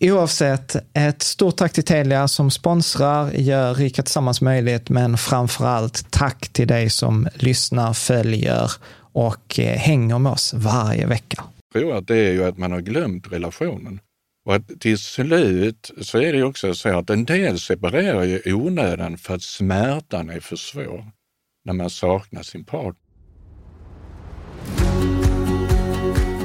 Oavsett, ett stort tack till Telia som sponsrar, gör Rika Tillsammans möjligt, men framför allt tack till dig som lyssnar, följer och eh, hänger med oss varje vecka. Jag tror att det är ju att man har glömt relationen. Och att till slut så är det ju också så att en del separerar i onödan för att smärtan är för svår när man saknar sin partner.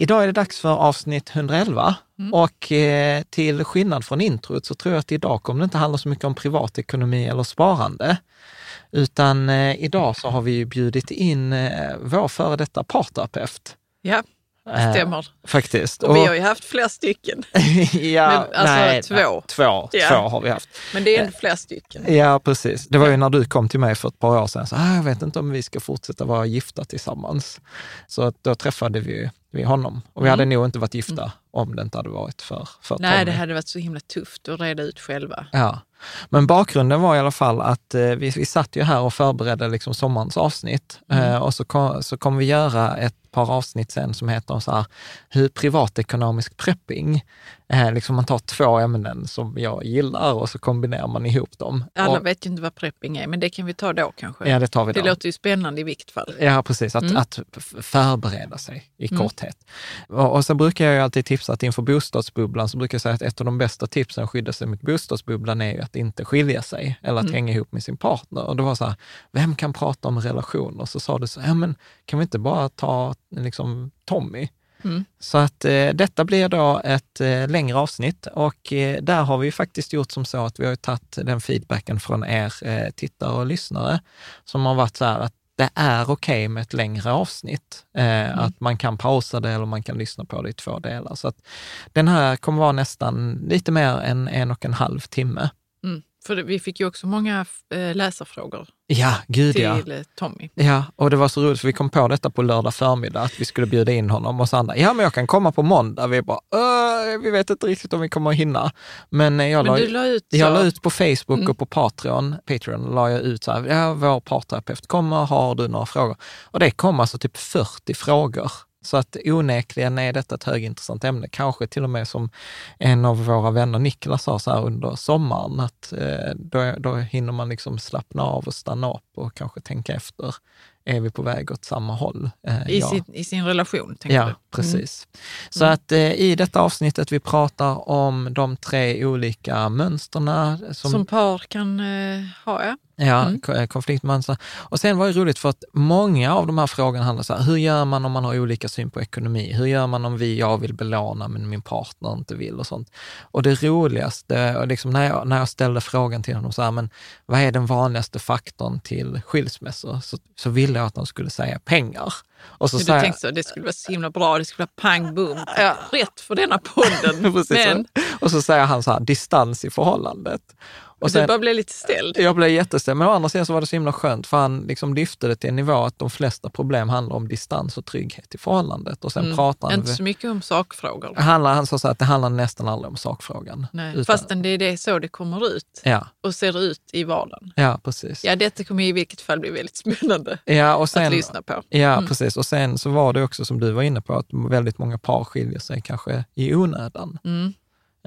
Idag är det dags för avsnitt 111 Mm. och eh, till skillnad från introt så tror jag att idag kommer det inte handla så mycket om privatekonomi eller sparande. Utan eh, idag så har vi ju bjudit in eh, vår före detta parterapeut. Ja, Eh, stämmer. faktiskt. Och vi har ju haft flera stycken. ja, Men, alltså, nej, två. Nej, två, Ja. två har vi haft. Men det är ändå flera stycken. Ja, precis. Det var ju när du kom till mig för ett par år sedan, så ah, jag vet inte om vi ska fortsätta vara gifta tillsammans. Så att då träffade vi, vi honom. Och vi Mm. hade nog inte varit gifta om det inte hade varit för, för Nej, Tommy. det hade varit så himla tufft att reda ut själva. Ja, men bakgrunden var i alla fall att eh, vi, vi satt ju här och förberedde liksom sommarens avsnitt Mm. eh, och så kom, så kom vi göra ett par avsnitt sen som heter så här, hur privatekonomisk prepping, eh, liksom man tar två ämnen som jag gillar och så kombinerar man ihop dem. Alla och, vet ju inte vad prepping är, men det kan vi ta då kanske. Ja, det tar vi det då. låter ju spännande i vilket fall. Ja, precis. Att, Mm. att förbereda sig i Mm. korthet. Och, och sen brukar jag ju alltid tipsa att inför bostadsbubblan så brukar jag säga att ett av de bästa tipsen att skydda sig mot bostadsbubblan är ju att inte skilja sig eller att Mm. hänga ihop med sin partner. Och det var så här, vem kan prata om relationer? Så sa du så, ja men kan vi inte bara ta liksom Tommy? Mm. Så att eh, detta blir då ett eh, längre avsnitt och eh, där har vi faktiskt gjort som så att vi har tagit den feedbacken från er eh, tittare och lyssnare som har varit så här att det är okej okay med ett längre avsnitt. Eh, mm. Att man kan pausa det eller man kan lyssna på det i två delar. Så att den här kommer vara nästan lite mer än en och en halv timme. Mm. För vi fick ju också många eh, läsarfrågor ja, gud, till ja. eh, Tommy. Ja, och det var så roligt för vi kom på detta på lördag förmiddag, att vi skulle bjuda in honom och så andra, ja men jag kan komma på måndag. Vi bara, vi vet inte riktigt om vi kommer att hinna. Men jag, men la, la ut, jag la ut på Facebook Mm. och på Patreon, Patreon la jag ut så här, ja vår parterapeut kommer, har du några frågor? Och det kom alltså typ 40 frågor. Så att onekligen är detta ett högintressant ämne. Kanske till och med som en av våra vänner, Niklas, sa så här under sommaren, att eh, då, då hinner man liksom slappna av och stanna upp och kanske tänka efter. Är vi på väg åt samma håll? Eh, I, ja. sin, I sin relation, tänker Ja, du? precis. Så att eh, i detta avsnittet vi pratar om de tre olika mönsterna som, Som par kan ha, ja. Ja, Mm. eh, konfliktmönster. Och sen var det roligt för att många av de här frågorna handlar så här, hur gör man om man har olika syn på ekonomi? Hur gör man om vi, jag vill belåna men min partner inte vill och sånt. Och det roligaste, liksom när, jag, när jag ställde frågan till honom, så här, men vad är den vanligaste faktorn till skilsmässor? Så, så ville jag att de skulle säga pengar. Och så Så du tänkte så, det skulle vara så himla bra, det skulle vara pang boom, rätt för denna podden. Precis, Men och så säger han så här, distans i förhållandet. Och du bara blev lite ställd. Jag blev jätteställd, men å andra sidan så var det så himla skönt, för han liksom lyfte det till en nivå att de flesta problem handlar om distans och trygghet i förhållandet. Och sen Mm. pratar han... Inte så mycket om sakfrågor. handlar, han sa så att det handlar nästan aldrig om sakfrågan. Nej, Utan- fastän det är det så det kommer ut Ja, och ser ut i vardagen. ja precis. Ja, detta kommer i vilket fall bli väldigt spännande Ja, och sen, att lyssna på. Ja, Mm. precis. Och sen så var det också som du var inne på, att väldigt många par skiljer sig kanske i onödan. Mm.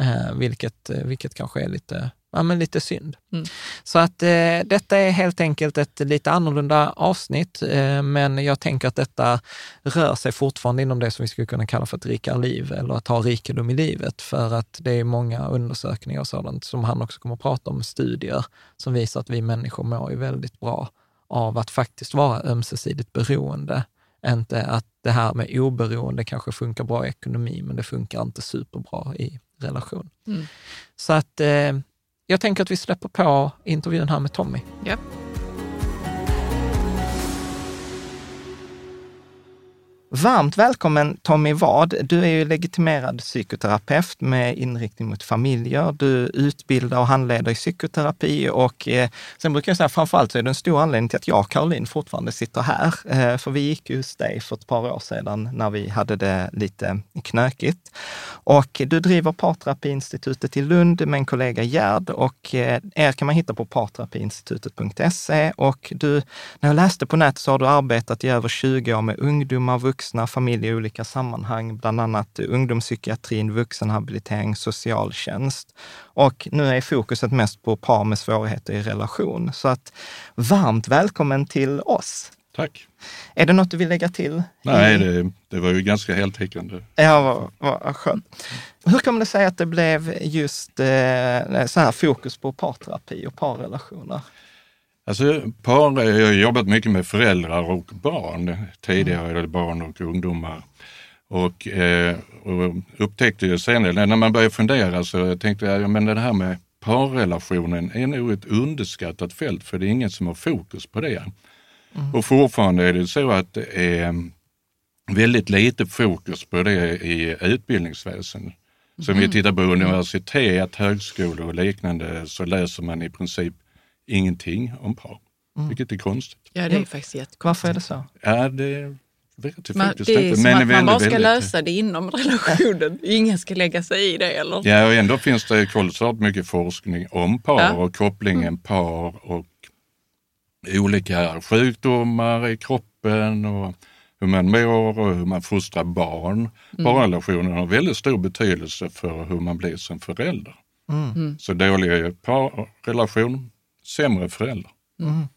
Eh, vilket, eh, vilket kanske är lite, ja, men lite synd. Mm. Så att eh, detta är helt enkelt ett lite annorlunda avsnitt, eh, men jag tänker att detta rör sig fortfarande inom det som vi skulle kunna kalla för ett rikare liv eller att ha rikedom i livet. För att det är många undersökningar och sådant som han också kommer att prata om, studier som visar att vi människor mår ju väldigt bra av att faktiskt vara ömsesidigt beroende. Inte att det här med oberoende kanske funkar bra i ekonomi, men det funkar inte superbra i relation. Mm. Så att eh, jag tänker att vi släpper på intervjun här med Tommy. Ja. Varmt välkommen Tommy Vad. Du är ju legitimerad psykoterapeut med inriktning mot familjer. Du utbildar och handleder i psykoterapi och eh, sen brukar jag säga framförallt så är det en stor anledning till att jag och Caroline fortfarande sitter här. Eh, för vi gick ju hos dig för ett par år sedan när vi hade det lite knökigt. Och du driver Parterapiinstitutet i Lund med en kollega Gerd och eh, er kan man hitta på parterapiinstitutet.se och du, när jag läste på nätet så har du arbetat i över 20 år med ungdomar, vuxna, familjer i olika sammanhang, bland annat ungdomspsykiatrin, vuxenhabilitering, socialtjänst. Och nu är fokuset mest på par med svårigheter i relation. Så att varmt välkommen till oss. Tack. Är det något du vill lägga till? Nej, det, det var ju ganska heltäckande. Ja, vad, vad skönt. Hur kommer det sig att det blev just eh, så här fokus på parterapi och parrelationer? Alltså, par, jag har jobbat mycket med föräldrar och barn tidigare, eller barn och ungdomar. Och, eh, och upptäckte ju senare, när man började fundera så tänkte jag, ja, men det här med parrelationen är nog ett underskattat fält för det är ingen som har fokus på det. Och fortfarande är det så att det är väldigt lite fokus på det i utbildningsväsendet. Så om vi tittar på universitet, högskolor och liknande så läser man i princip ingenting om par. Vilket är konstigt. Ja, det är faktiskt jättekonstigt. Varför är det så? Ja, det vet jag Man, faktiskt det är inte. som Men att man bara ska väldigt- lösa det inom relationen. Ingen ska lägga sig i det eller? Ja, och ändå finns det kolossalt mycket forskning om par Ja. och kopplingen par och olika sjukdomar i kroppen och hur man mår och hur man fostrar barn. Mm. Parrelationen har väldigt stor betydelse för hur man blir som förälder. Mm. Så dålig parrelation, sämre förälder. Mm.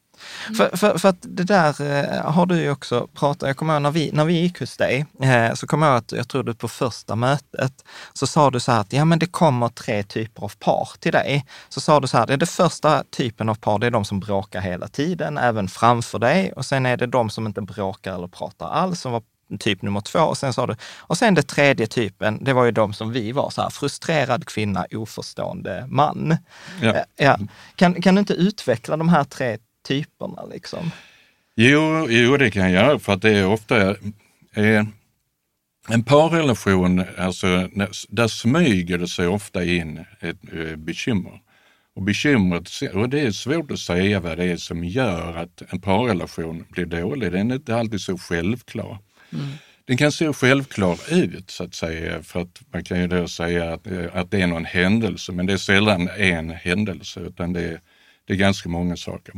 För, för, för att det där eh, har du ju också pratat, jag kommer ihåg när vi, när vi gick hos dig, eh, så kommer jag ihåg att, jag tror du på första mötet, så sa du så här att ja men det kommer tre typer av par till dig. Så sa du så här, det är det första typen av par, det är de som bråkar hela tiden, även framför dig. Och sen är det de som inte bråkar eller pratar alls, som var typ nummer två. Och sen, sa du, och sen det tredje typen, det var ju de som vi var, så här, frustrerad kvinna, oförstående man. Ja. Eh, Ja. Kan, kan du inte utveckla de här tre typerna? Liksom? Jo, jo, det kan jag göra för att det är ofta eh, en parrelation, alltså, där smyger det sig ofta in ett eh, bekymmer. Och bekymret, och det är svårt att säga vad det är som gör att en parrelation blir dålig. Den är inte alltid så självklar. Den kan se självklar ut så att säga, för att man kan ju då säga att, eh, att det är någon händelse, men det är sällan en händelse, utan det är, det är ganska många saker.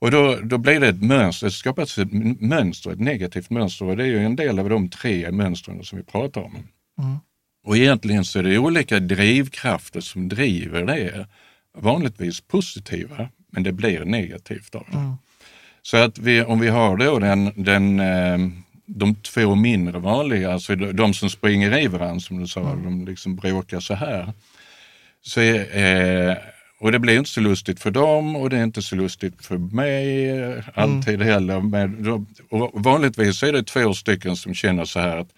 Och då, då blir det ett mönster, det skapas ett mönster, ett negativt mönster och det är ju en del av de tre mönstren som vi pratar om. Och egentligen så är det olika drivkrafter som driver det. Vanligtvis positiva, men det blir negativt av det. Så att vi, om vi har då den, den, eh, de två mindre vanliga, alltså de, de som springer i varandra som du sa, de liksom bråkar så här. Så, eh, och det blir inte så lustigt för dem och det är inte så lustigt för mig alltid heller. Men och vanligtvis är det två stycken som känner så här att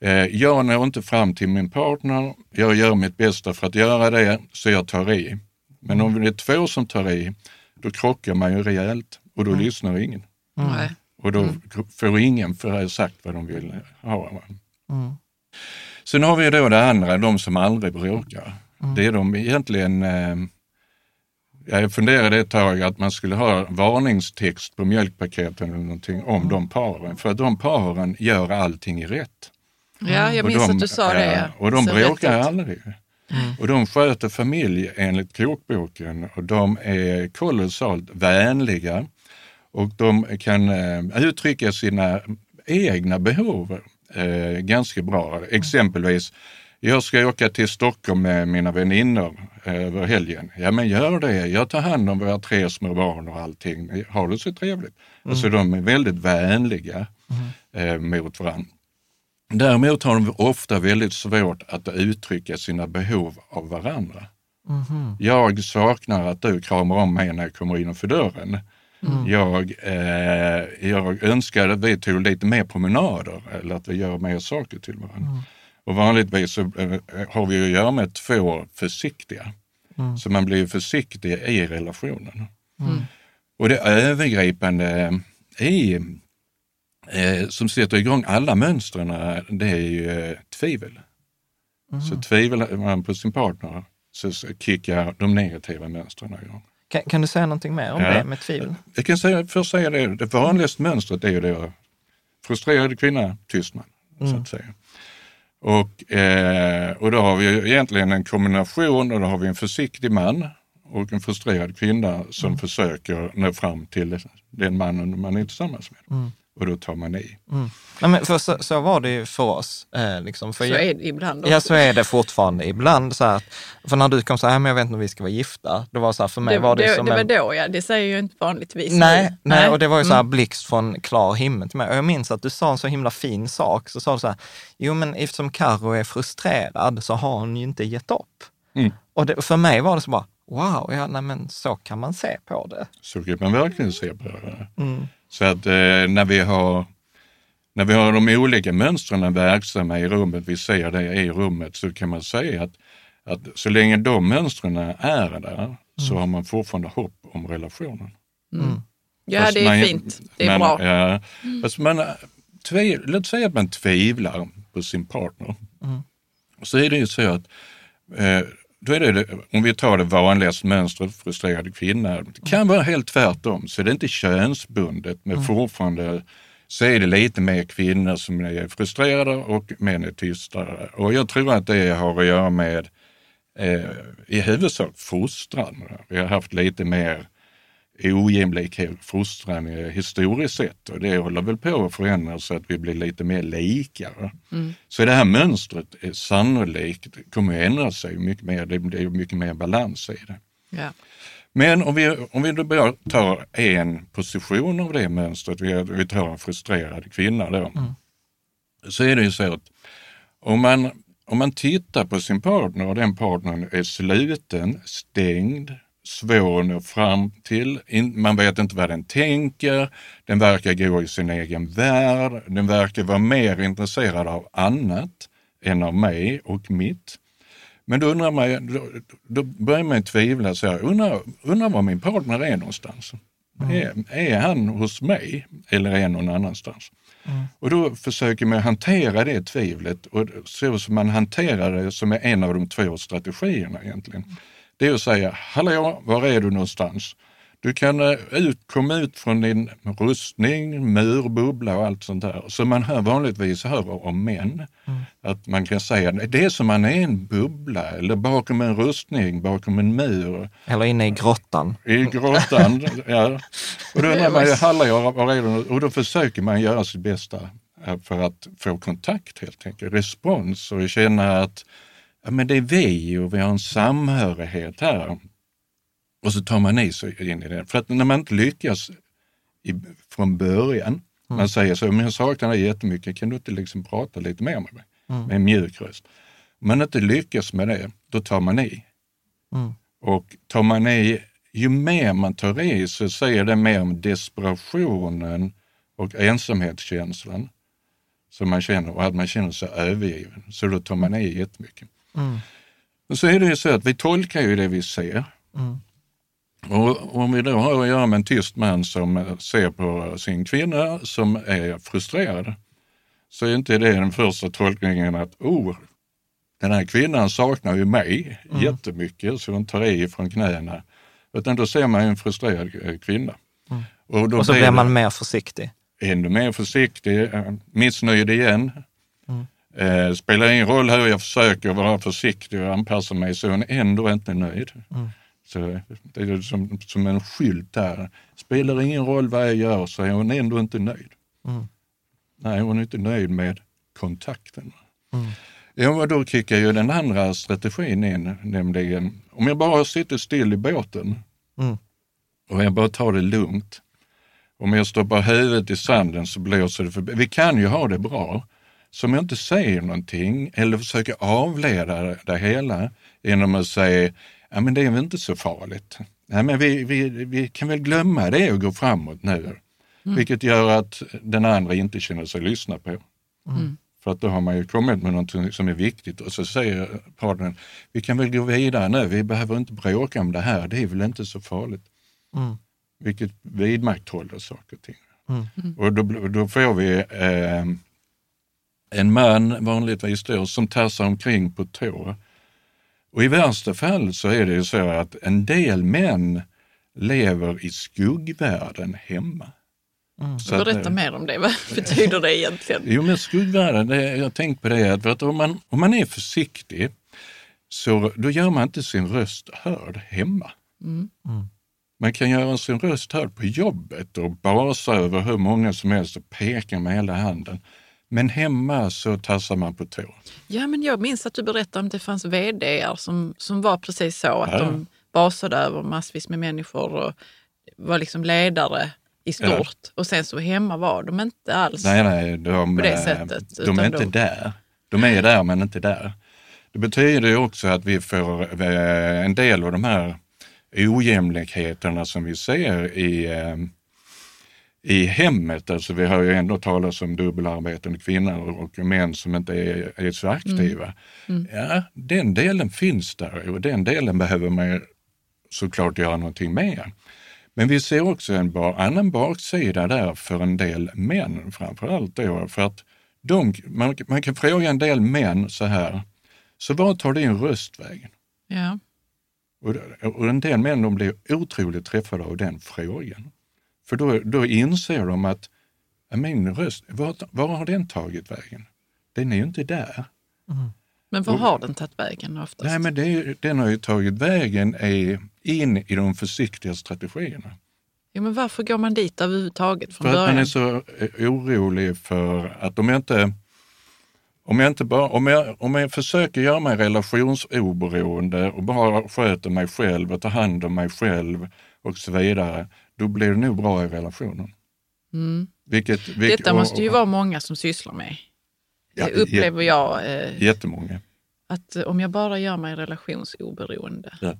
eh, jag når inte fram till min partner, jag gör mitt bästa för att göra det, så jag tar i. Men om det är två som tar i, då krockar man ju rejält och då lyssnar ingen. Nej. Och då får ingen för sagt vad de vill ha. va. Sen har vi då det andra, de som aldrig bråkar. Det är de egentligen, eh, jag funderade ett tag att man skulle ha varningstext på mjölkpaketen eller någonting om de paren. För de paren gör allting rätt. Ja, jag Och minns de- att du sa det. ja. Och de Så bråkar ut. aldrig. Och de sköter familj enligt kokboken och de är kolossalt vänliga och de kan eh, uttrycka sina egna behov eh, ganska bra. Exempelvis, jag ska åka till Stockholm med mina väninnor eh, över helgen. Ja men gör det, jag tar hand om våra tre små barn och allting. Har du så trevligt? Alltså de är väldigt vänliga eh, mot varandra. Däremot har de ofta väldigt svårt att uttrycka sina behov av varandra. Jag saknar att du kramar om mig när jag kommer innanför dörren. Jag, eh, jag önskar att vi tog lite mer promenader eller att vi gör mer saker till varandra. Och vanligtvis så eh, har vi att göra med två försiktiga. Så man blir försiktig i relationen. Och det övergripande i eh, som sätter igång alla mönstren, det är ju eh, tvivel. Så tvivlar man på sin partner så kickar de negativa mönstren igång. Kan, kan du säga någonting mer om Ja. det med tvivel? Jag kan säga, först säga det, det vanligaste mönstret är ju det frustrerad kvinna, tyst man, så att säga. Och, eh, och då har vi egentligen en kombination och då har vi en försiktig man och en frustrerad kvinna som försöker nå fram till den mannen man är tillsammans med. Och då tar man i. Nej, men för så, så var det ju för oss. Eh, liksom, för Så jag- är det ibland också. Ja, så är det fortfarande ibland. Så här, att- för när du kom så här, men jag vet inte om vi ska vara gifta. Det var så här, för mig det, var det, det, som det var en... då ja, det säger ju inte vanligtvis. Nej, nu. nej, och det var ju så här Mm. blixt från klar himmel till mig. Och jag minns att du sa en så himla fin sak. Så sa du så här, jo men eftersom Karo är frustrerad så har hon ju inte gett upp. Mm. Och det, för mig var det så bara, wow, ja, nej, men så kan man se på det. Så kan man verkligen se på det. Mm. Så att eh, när, vi har, när vi har de olika mönstren verksamma i rummet, vi ser det i rummet, så kan man säga att, att så länge de mönstren är där så har man fortfarande hopp om relationen. Ja, Fast det är man- fint. Det är man, bra. Ja, fast man, tve, låt säga att man tvivlar på sin partner. Så är det ju så att eh, då är det, om vi tar det vanligaste mönstret, frustrerad kvinna, det kan vara helt tvärtom. Så det är inte könsbundet, men fortfarande så är det lite mer kvinnor som är frustrerade och män är tystare. Och jag tror att det har att göra med eh, i huvudsak fostran. Vi har haft lite mer ojämlik fostran eh, historiskt sett och det håller väl på att förändras så att vi blir lite mer lika. va? Så det här mönstret är sannolikt kommer att ändra sig mycket mer. Det blir mycket mer balans i det. Ja. Men om vi, om vi då bara tar en position av det mönstret, vi, tar en frustrerad kvinna då, så är det ju så att om man, om man tittar på sin partner och den partnern är sluten, stängd, svår att nå fram till. Man vet inte vad den tänker. Den verkar gå i sin egen värld. Den verkar vara mer intresserad av annat än av mig och mitt. Men då undrar man, då, då börjar man tvivla, så här, undrar, undrar var min partner är någonstans. Mm. Är, är han hos mig eller är han någon annanstans? Mm. Och då försöker man hantera det tvivlet och så som man hanterar det som är en av de två strategierna egentligen. Det är att säga, hallå, var är du någonstans? Du kan eh, ut, komma ut från din rustning, mur, bubbla och allt sånt där. Som man hör vanligtvis hör om män. Mm. Att man kan säga, det är som man är en bubbla eller bakom en rustning, bakom en mur. Eller inne i grottan. I grottan, ja. Och då undrar man ju, hallå, var är du? Och då försöker man göra sitt bästa eh, för att få kontakt helt enkelt, respons och känna att ja, men det är vi och vi har en samhörighet här. Och så tar man i sig in i det. För att när man inte lyckas i, från början, mm. man säger så, men jag saknar dig jättemycket, kan du inte liksom prata lite mer med mig? Mm. Med en mjuk röst. Om man inte lyckas med det, då tar man i. Mm. Och tar man i, ju mer man tar i så säger det mer om desperationen och ensamhetskänslan som man känner och att man känner sig övergiven. Så då tar man i jättemycket. Mm. Så är det ju så att vi tolkar ju det vi ser. Mm. Och om vi då har att göra med en tyst man som ser på sin kvinna som är frustrerad, så är inte det den första tolkningen att oh, den här kvinnan saknar ju mig mm. jättemycket så hon tar i från knäna. Utan då ser man en frustrerad eh, kvinna. Mm. Och, då och så blir man mer försiktig? Ännu mer försiktig, eh, missnöjd igen. Eh, spelar ingen roll hur jag försöker vara försiktig och anpassa mig så är hon ändå inte nöjd. Mm. Så det är som, som en skylt där. Spelar ingen roll vad jag gör så är hon ändå inte nöjd. Mm. Nej, hon är inte nöjd med kontakten. Mm. Ja, då kickar ju den andra strategin in, nämligen om jag bara sitter still i båten mm. och jag bara tar det lugnt. Om jag stoppar huvudet i sanden så blåser det förbi. Vi kan ju ha det bra. Så om jag inte säger någonting eller försöker avleda det hela genom att säga ja men det är väl inte så farligt. Ja, men vi, vi, vi kan väl glömma det och gå framåt nu. Mm. Vilket gör att den andra inte känner sig lyssna på. Mm. För att då har man ju kommit med något som är viktigt och så säger partnern, vi kan väl gå vidare nu, vi behöver inte bråka om det här, det är väl inte så farligt. Mm. Vilket vidmakthåller saker och ting. Mm. Och då, då får vi eh, en man, vanligtvis då, som tassar omkring på tå och i värsta fall så är det ju så att en del män lever i skuggvärlden hemma. Mm. Så Berätta att, mer om det, vad betyder det egentligen? Jo men skuggvärlden, det, jag har tänkt på det att om man, om man är försiktig så då gör man inte sin röst hörd hemma. Mm. Mm. Man kan göra sin röst hörd på jobbet och basa över hur många som helst och peka med hela handen. Men hemma så tassar man på tå. Ja, men jag minns att du berättade om det fanns vd som, som var precis så, att ja. de basade över massvis med människor och var liksom ledare i stort. Ja. Och sen så hemma var de inte alls nej, nej, de, på det eh, sättet. De är inte de... där. De är där men inte där. Det betyder ju också att vi får eh, en del av de här ojämlikheterna som vi ser i eh, i hemmet. Alltså vi har ju ändå talat om dubbelarbetande kvinnor och män som inte är, är så aktiva. Mm. Mm. Ja, den delen finns där och den delen behöver man såklart göra någonting med. Men vi ser också en annan baksida där för en del män framförallt då, för att de, man, man kan fråga en del män så här, så vad tar din röst vägen? Ja. Och, och en del män de blir otroligt träffade av den frågan. För då, då inser de att min röst, var, var har den tagit vägen? Den är ju inte där. Mm. Men var har den tagit vägen oftast? Nej, men det, den har ju tagit vägen in i de försiktiga strategierna. Ja, men varför går man dit överhuvudtaget från för början? För att man är så eh, orolig för att om jag inte om jag, inte bara, om, jag, om jag försöker göra mig relationsoberoende och bara sköter mig själv och tar hand om mig själv och så vidare, då blir det nog bra i relationen. Mm. Vilket, vilket, Detta måste ju och, vara många som sysslar med. Ja, det upplever jag. Eh, jättemånga. Att eh, om jag bara gör mig relationsoberoende. Ja.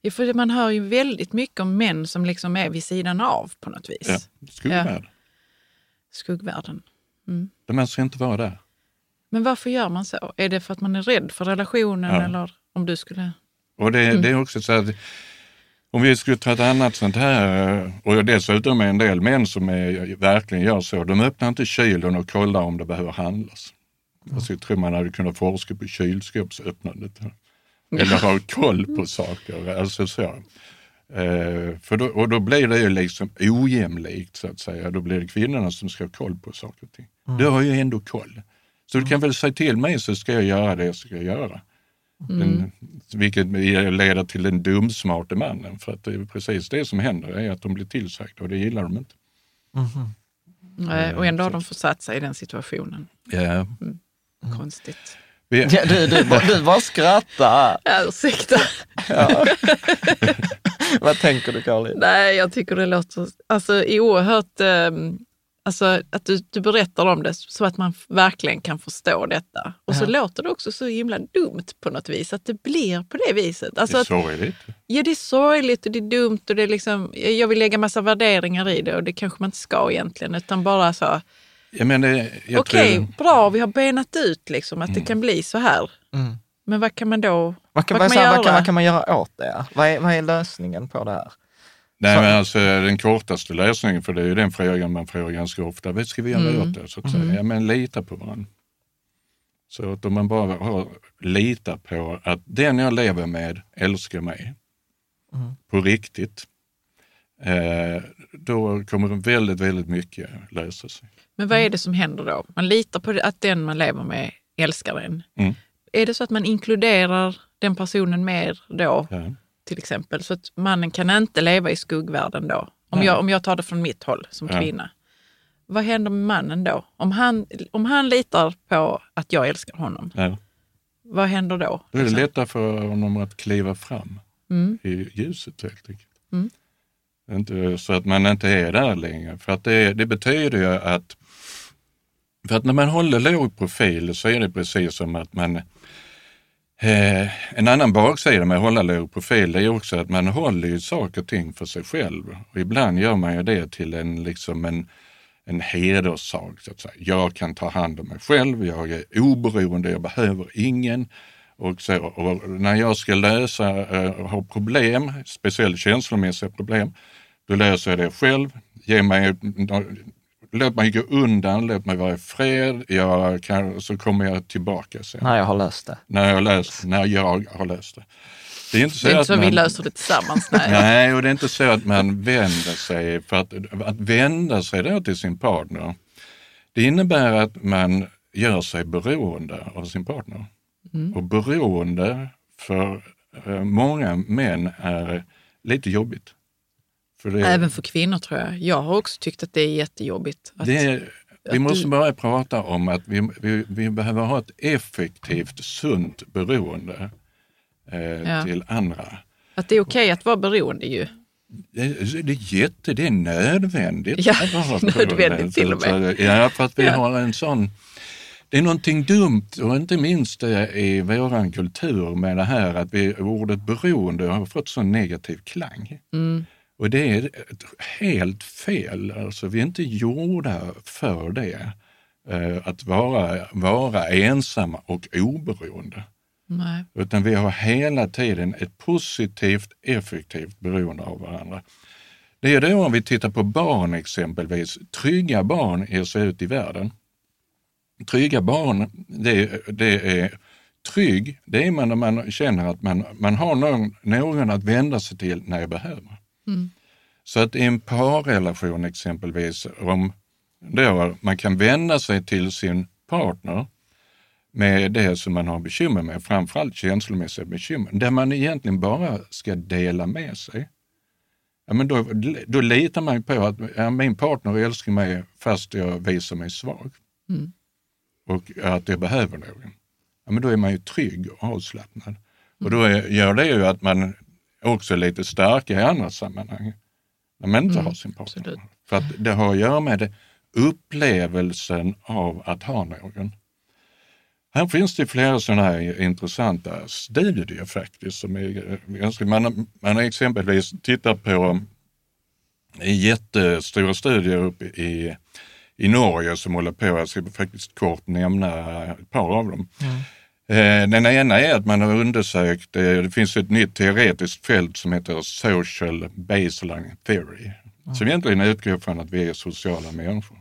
Ja, för man hör ju väldigt mycket om män som liksom är vid sidan av på något vis. Ja, skuggvärld. Skuggvärlden. De önskar inte vara där. Men varför gör man så? Är det för att man är rädd för relationen Ja. eller om du skulle... Och det, Mm. det är också så att om vi skulle ta ett annat sånt här, och dessutom är en del män som är, verkligen gör så, de öppnar inte kylen och kollar om det behöver handlas. Alltså, jag tror man hade kunnat forska på kylskåpsöppnandet. Eller ha koll på saker. Alltså så. Eh, för då, och då blir det ju liksom ojämlikt så att säga. Då blir det kvinnorna som ska ha koll på saker och ting. Du har ju ändå koll. Så du kan väl säga till mig så ska jag göra det jag ska göra. Den, vilket leder till den dumsmarte mannen. För att det är precis det som händer, är att de blir tillsagda och det gillar de inte. Nej, och ändå har de försatt sig i den situationen. Ja. Konstigt. Vi, Ja, du, du, bara- du bara skrattar. Ja, ursäkta. Vad tänker du Caroline? Nej, jag tycker det låter alltså, oerhört... ehm, alltså, att du, du berättar om det så att man verkligen kan förstå detta. Och så Ja. låter det också så himla dumt på något vis, att det blir på det viset. Alltså, det är att, sorgligt. ja, det är sorgligt och det är dumt och det är liksom, jag vill lägga massa värderingar i det och det kanske man inte ska egentligen, utan bara så, Jag menar, jag okej, tror, bra, vi har benat ut liksom att det kan bli så här. Mm. Men vad kan man då Vad kan, vad vad, kan man vad, kan, göra? vad kan man göra åt det? Vad är, vad är lösningen på det här? Nej, men alltså, den kortaste lösningen, för det är ju den frågan man får ganska ofta, vad ska vi göra Mm. åt det? Så att säga. Ja, men lita på varandra. Så att om man bara har, litar på att den jag lever med älskar mig på riktigt, eh, då kommer väldigt, väldigt mycket lösa sig. Men vad är det som händer då? Man litar på att den man lever med älskar en. Mm. Är det så att man inkluderar den personen mer då, Ja. Till exempel, så att mannen kan inte leva i skuggvärlden då? Om, Nej. jag, om jag tar det från mitt håll som Ja. kvinna. Vad händer med mannen då? Om han, om han litar på att jag älskar honom, Ja. vad händer då? Då är det Liksom? lättare för honom att kliva fram Mm. i ljuset helt enkelt. Mm. Inte, så att man inte är där längre. För att det, det betyder ju att, för att när man håller låg profil så är det precis som att man Eh, en annan baksida med att hålla låg profil är också att man håller ju saker och ting för sig själv. Och ibland gör man ju det till en, liksom en, en hederssak. Så att säga. Jag kan ta hand om mig själv, jag är oberoende, jag behöver ingen. Och, så, och när jag ska lösa, eh, ha problem, speciellt känslomässiga problem, då löser jag det själv. Ge mig, låt mig gå undan, låt mig vara i fred, jag kan, så kommer jag tillbaka sen När jag har löst det. när jag, löst, när jag har löst det. Det är inte så, Det är inte att så vi man, löser det tillsammans. Nej. Nej, och det är inte så att man vänder sig, för att, att vända sig då till sin partner, det innebär att man gör sig beroende av sin partner. Och beroende för eh, många män är lite jobbigt. För det, Även för kvinnor tror jag. Jag har också tyckt att det är jättejobbigt. Att, det vi måste du- börja prata om att vi, vi, vi behöver ha ett effektivt, sunt beroende eh, Ja. till andra. att det är okej att vara beroende ju. Det, det är jätte, det är nödvändigt. Ja, nödvändigt till och med. Så- Ja, för att vi Ja. har en sån... Det är någonting dumt och inte minst eh, i våran kultur med det här att vi, ordet beroende har fått sån negativ klang. Mm. Och det är helt fel. Alltså, vi är inte gjorda för det. Eh, Att vara, vara ensamma och oberoende. Nej. Utan vi har hela tiden ett positivt, effektivt beroende av varandra. Det är då om vi tittar på barn exempelvis. Trygga barn ger sig ut i världen. Trygga barn, det, det är trygg, det är man när man känner att man, man har någon, någon att vända sig till när jag behöver. Så att i en parrelation exempelvis, om då man kan vända sig till sin partner med det som man har bekymmer med, framförallt känslomässiga bekymmer, där man egentligen bara ska dela med sig. Ja, men då, då litar man på att ja, min partner älskar mig fast jag visar mig svag. Och att jag behöver någon. Ja, men då är man ju trygg och avslappnad. Och då är, gör det ju att man också är lite starkare i andra sammanhang. När man inte har sin partner. absolut. För att det har att göra med upplevelsen av att ha någon. Här finns det flera sådana här intressanta studier faktiskt. Som är ganska, man, man har exempelvis tittat på jättestora studier uppe i, i Norge som håller på, jag ska faktiskt kort nämna ett par av dem. Mm. Den ena är att man har undersökt, det finns ett nytt teoretiskt fält som heter social baseline theory, mm. som egentligen utgår från att vi är sociala människor.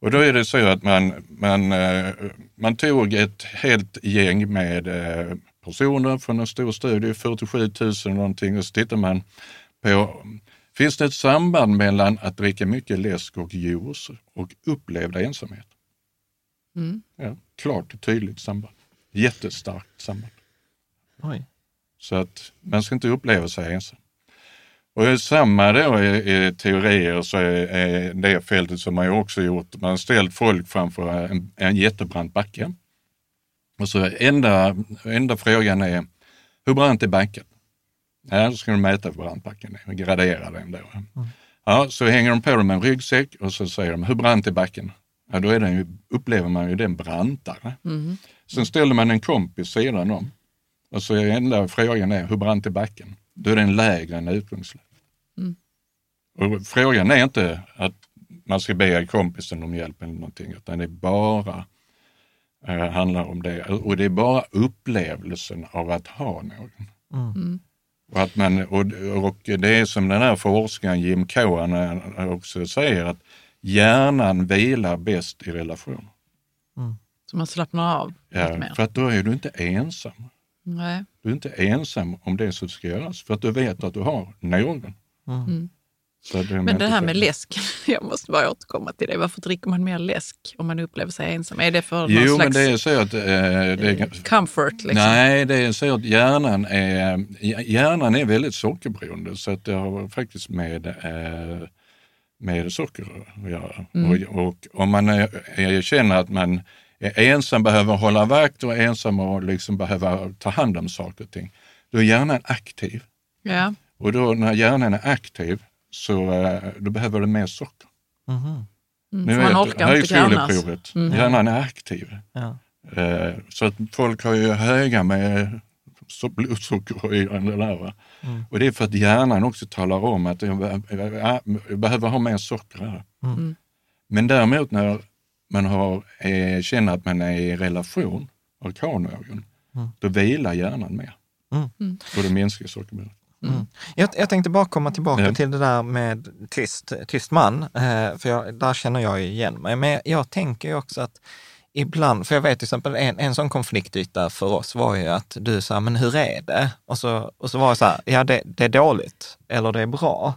Och då är det så att man, man, eh, man tog ett helt gäng med eh, personer från en stor studie, 47 000 någonting, och så tittar man på, finns det ett samband mellan att dricka mycket läsk och juice och upplevd ensamhet? Mm. Ja, klart och tydligt samband. Jättestarkt samband. Oj. Så att man ska inte uppleva sig ensam. Och samma då i, i teorier så är, är det fältet som man ju också gjort, man har ställt folk framför en, en jättebrant backe. Och så enda, enda frågan är, hur brant är backen? Ja, då ska de mäta hur brant backen är och gradera den då. Mm. Ja, så hänger de på dem en ryggsäck och så säger de, hur brant är backen? Ja, då är den ju, upplever man ju den brantare. Mm. Sen ställer man en kompis sidan om och så är enda frågan är, hur brant är backen? Då är den lägre än utgångsläget. Mm. Och frågan är inte att man ska be kompisen om hjälp eller någonting, utan det bara eh, handlar om det. Och det är bara upplevelsen av att ha någon. Mm. mm. Och, att man, och, och det är som den här forskaren Jim Cohen också säger, att hjärnan vilar bäst i relation. Mm. Så man slappnar av ja, lite mer? för att då är du inte ensam. Nej. Du är inte ensam om det som ska göras, för att du vet att du har någon. Mm. Det Men det här med läsk, jag måste bara återkomma till det. Varför dricker man mer läsk om man upplever sig ensam? Är det för jo, någon slags men det är så att, eh, det är, comfort? Liksom? Nej, det är så att hjärnan är, hjärnan är väldigt sockerberoende så att det har faktiskt med, eh, med socker att göra. Mm. Och, och, om man är, känner att man ensam, behöver hålla vakt och ensam och liksom behöver ta hand om saker och ting, då är hjärnan aktiv. Ja. Och då när hjärnan är aktiv så eh, då behöver den mer socker. Mm. Mm, nu man orkar inte högskoleprovet, mm. hjärnan är aktiv. Ja. Eh, så att folk har ju höga med blodsocker i den där. Mm. Och det är för att hjärnan också talar om att jag behöver ha mer socker här. Mm. mm. Men däremot när man har, eh, känner att man är i relation, och har någon, mm. då vilar hjärnan mer. Mm. Och då minskar sockerberoendet. Mm. Jag, jag, tänkte bara komma tillbaka ja. till det där med tyst, tyst man, eh, för jag, där känner jag igen mig. Men jag tänker ju också att ibland, för jag vet till exempel en, en sån konfliktyta för oss var ju att du sa, men hur är det? Och så, och så var det så här, ja det, det är dåligt eller det är bra.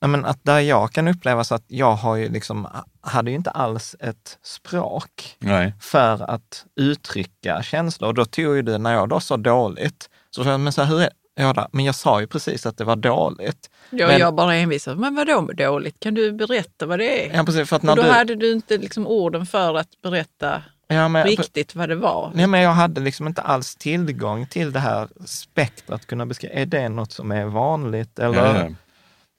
Nej, men att där jag kan uppleva så att jag har ju liksom, hade ju inte alls ett språk Nej. för att uttrycka känslor. Och då tog ju du, när jag då sa dåligt, så sa jag, men så här, hur är, Ja, men jag sa ju precis att det var dåligt. Ja, men, jag bara envisade. Men vadå dåligt? Kan du berätta vad det är? Ja, precis, för att när då du... hade du inte liksom orden för att berätta ja, men, riktigt vad det var. Nej, men jag hade liksom inte alls tillgång till det här spektrat, kunna beskriva. Är det något som är vanligt? Eller? Ja,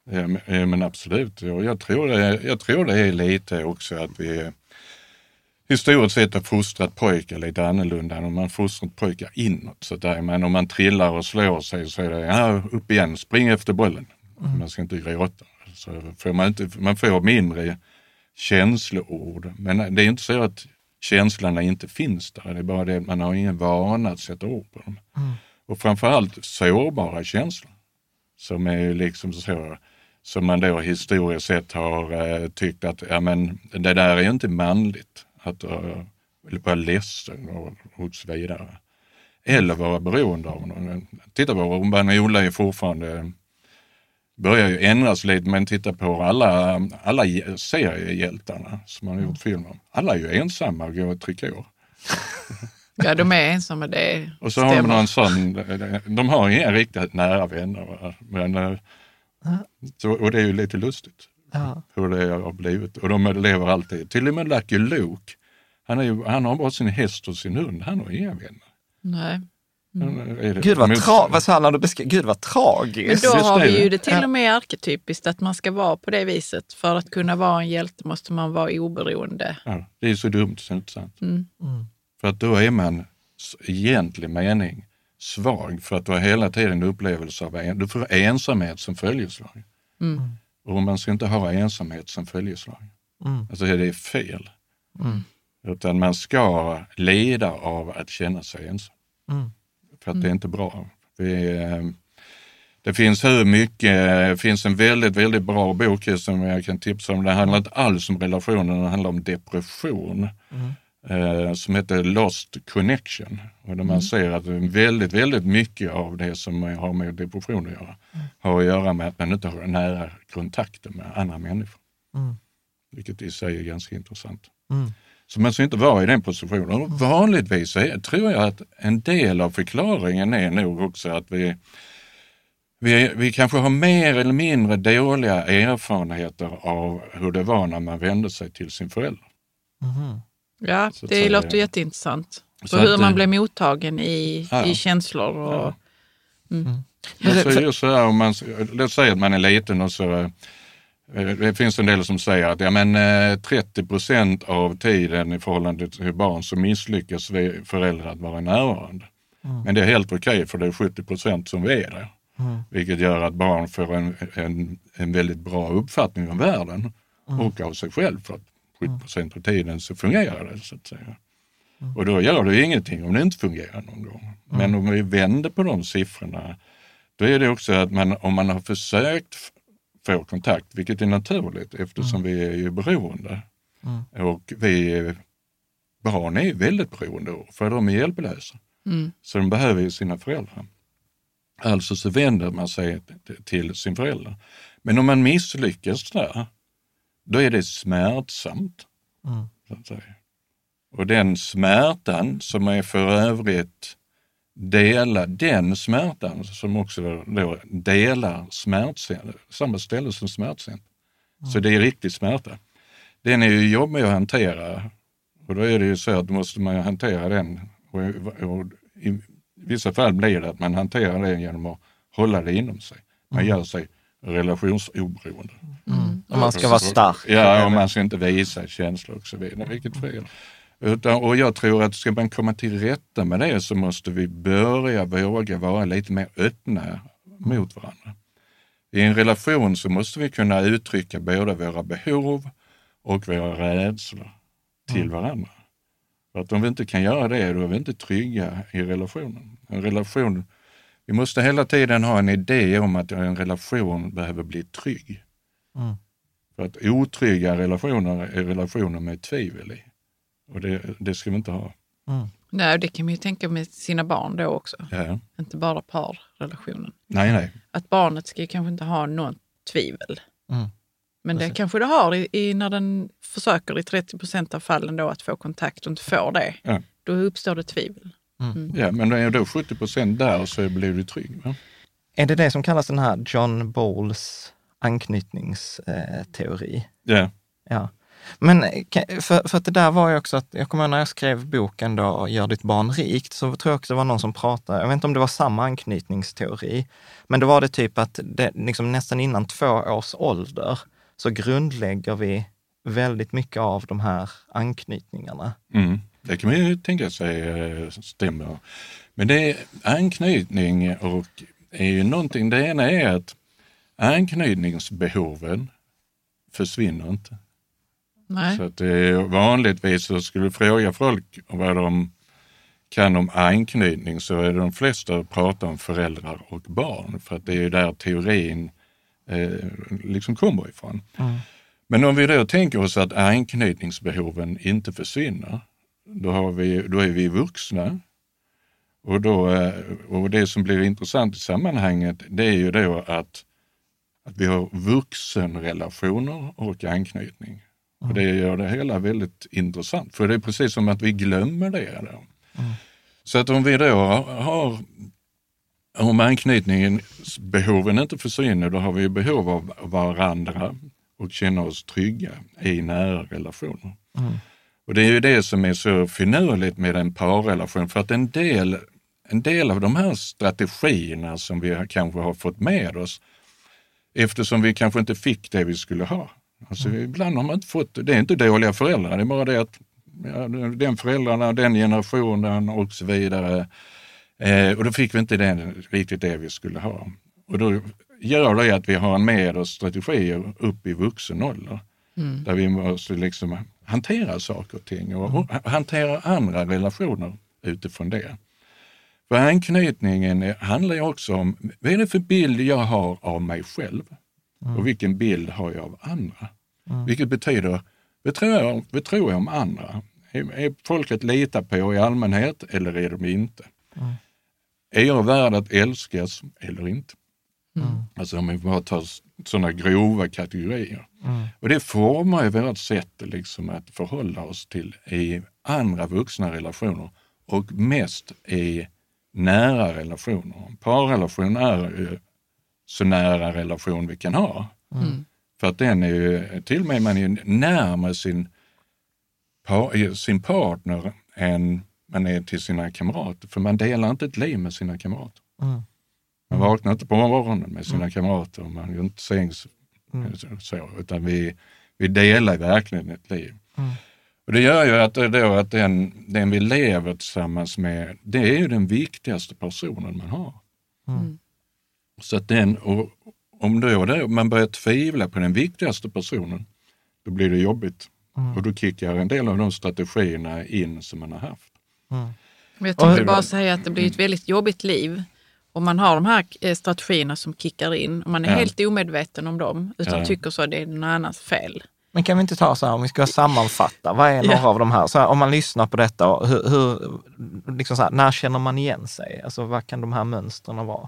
ja. men absolut. Jag tror, det, jag tror det är lite också att vi historiskt sett har fostrat pojkar lite annorlunda än om man fostrat pojkar inåt. Så där. Men om man trillar och slår sig så är det ja, upp igen, spring efter bollen. Mm. Man ska inte gråta. Så får man, inte, man får mindre känsloord. Men det är inte så att känslorna inte finns där. Det är bara det att man har ingen vana att sätta ord på dem. Mm. Och framförallt sårbara känslor som är liksom så som man då historiskt sett har eh, tyckt att ja, men det där är inte manligt att uh, vara ledsen och, och så vidare. Eller vara beroende av någon. Titta på Urban-Ola är fortfarande, börjar ju ändras lite, men titta på alla, alla seriehjältarna som man har gjort film om. Alla är ju ensamma och går i trikå. Ja, de är ensamma, det Och så stämmer. har de någon sån, de har inga riktigt nära vänner. Men, eh, så, och det är ju lite lustigt ja. hur det har blivit. Och de lever alltid. Till och med Lucky Luke, han, är ju, han har bara sin häst och sin hund, han har inga vänner. Nej. Mm. Gud, vad tra- vad sa han, besk- Gud vad tragiskt. Men då har vi ju det till och med arketypiskt att man ska vara på det viset. För att kunna vara en hjälte måste man vara oberoende. Ja, det är så dumt så inte sant. Mm. Mm. För att då är man i egentlig mening svag för att du har hela tiden upplevelse av en, du får ensamhet som följeslag. Mm. Och man ska inte ha ensamhet som följeslag. Mm. Alltså det är fel. Mm. Utan man ska lida av att känna sig ensam. Mm. För att det är inte bra. Vi, eh, det finns hur mycket, det finns en väldigt, väldigt bra bok som jag kan tipsa om. Det handlar inte alls om relationer, det handlar om depression. Mm. Eh, som heter Lost Connection. Och där man ser att väldigt, väldigt mycket av det som har med depression att göra har att göra med att man inte har nära kontakter med andra människor. Mm. Vilket i sig är ganska intressant. Mm. Så man ska inte vara i den positionen. Och vanligtvis är, tror jag att en del av förklaringen är nog också att vi, vi, vi kanske har mer eller mindre dåliga erfarenheter av hur det var när man vände sig till sin förälder. Mhm. Ja, det säga. låter jätteintressant. Så Så hur att, man eh, blir mottagen i, Ja. i känslor. Och, Men så är det så här, om man, låt säga att man är liten och så, eh, det finns en del som säger att ja, men, eh, 30 procent av tiden i förhållande till barn så misslyckas vi föräldrar att vara närvarande. Men det är helt okej för det är 70 procent som vi är där. Vilket gör att barn får en, en, en väldigt bra uppfattning om världen och av sig själv. För att 70 procent av tiden så fungerar det så att säga. Och då gör det ingenting om det inte fungerar någon gång. Men om vi vänder på de siffrorna, då är det också att man, om man har försökt få kontakt, vilket är naturligt eftersom vi är ju beroende. Och vi, barn är väldigt beroende, för de är hjälplösa. mm, Så de behöver ju sina föräldrar. Alltså så vänder man sig till sin förälder. Men om man misslyckas där, då är det smärtsamt. Mm. Så att säga. Och den smärtan som är för övrigt dela den smärtan som också då delar smärtcenter, samma ställe som smärtcenter. Så det är riktig smärta. Den är ju jobbig att hantera och då är det ju så att då måste man hantera den. Och, och I vissa fall blir det att man hanterar det genom att hålla det inom sig. Man gör sig relationsoberoende. Mm. Och man ska vara stark. Ja, och man ska inte visa känslor och så vidare, vilket fel. Utan, och jag tror att ska man komma till rätta med det så måste vi börja våga vara lite mer öppna mot varandra. I en relation så måste vi kunna uttrycka både våra behov och våra rädslor till varandra. För att om vi inte kan göra det, då är vi inte trygga i relationen. En relation vi måste hela tiden ha en idé om att en relation behöver bli trygg. Mm. För att otrygga relationer är relationer med tvivel i. Och det, det ska vi inte ha. nej, det kan man ju tänka med sina barn då också. Ja. Inte bara parrelationen. Nej, nej. Att barnet ska ju kanske inte ha något tvivel. Mm. Men det kanske det har i, i när den försöker i 30 procent av fallen då att få kontakt och inte får det. Ja. Då uppstår det tvivel. Ja, men är då 70 procent där så blir du trygg. Va? Är det det som kallas den här John Bowles anknytningsteori? Ja. Ja. Men för, för att det där var ju också att, jag kommer ihåg när jag skrev boken då, Gör ditt barn rikt, så tror jag också det var någon som pratade, jag vet inte om det var samma anknytningsteori, men då var det typ att det, liksom nästan innan två års ålder så grundlägger vi väldigt mycket av de här anknytningarna. Mm. Det kan man ju tänka sig eh, stämmer. Men det är anknytning och är ju någonting, det ena är att anknytningsbehoven försvinner inte. Nej. Så att det, vanligtvis så skulle du fråga folk vad de kan om anknytning så är det de flesta pratar om föräldrar och barn för att det är ju där teorin eh, liksom kommer ifrån. Men om vi då tänker oss att anknytningsbehoven inte försvinner, då, har vi, då är vi vuxna. Och, då, eh, och det som blir intressant i sammanhanget det är ju då att, att vi har vuxenrelationer och anknytning. Och det gör det hela väldigt intressant, för det är precis som att vi glömmer det. Då. Så att om vi då har, om anknytningsbehoven inte försvinner, då har vi behov av varandra och känna oss trygga i nära relationer. Och det är ju det som är så finurligt med en parrelation, för att en del, en del av de här strategierna som vi kanske har fått med oss, eftersom vi kanske inte fick det vi skulle ha. Alltså, Ibland har man inte fått, det är inte dåliga föräldrar, det är bara det att ja, den föräldrarna, den generationen och så vidare. Eh, och då fick vi inte den, riktigt det vi skulle ha. Och då gör det att vi har med oss strategier upp i vuxen ålder. Mm. Där vi måste liksom hantera saker och ting och mm. hantera andra relationer utifrån det. För anknytningen handlar ju också om, vad är det för bild jag har av mig själv? Mm. Och vilken bild har jag av andra? Mm. Vilket betyder, vad tror, jag, vad tror jag om andra? Är, är folk att lita på i allmänhet eller är de inte? Mm. Är jag värd att älskas eller inte? Mm. Alltså om vi bara tar sådana grova kategorier. Mm. Och det formar ju vårt sätt liksom att förhålla oss till i andra vuxna relationer och mest i nära relationer. Parrelation är ju så nära relation vi kan ha. Mm. För att den är ju, till och med man är närmare sin, sin partner än man är till sina kamrater. För man delar inte ett liv med sina kamrater. Mm. Man vaknar inte på morgonen med sina mm. kamrater, man gör inte sängs mm. så, utan vi, vi delar verkligen ett liv. Mm. Och det gör ju att, då, att den, den vi lever tillsammans med, det är ju den viktigaste personen man har. Mm. Så att den, och om då, då man börjar tvivla på den viktigaste personen, då blir det jobbigt. Mm. Och då kickar en del av de strategierna in som man har haft. Mm. Jag tänkte bara säga att det blir ett väldigt jobbigt liv om man har de här eh, strategierna som kickar in och man är ja. helt omedveten om dem utan ja. tycker så att det är någon annans fel. Men kan vi inte ta så här, om vi ska sammanfatta, vad är några ja. av de här, så här, om man lyssnar på detta, hur, hur liksom så här, när känner man igen sig? Alltså vad kan de här mönstren vara?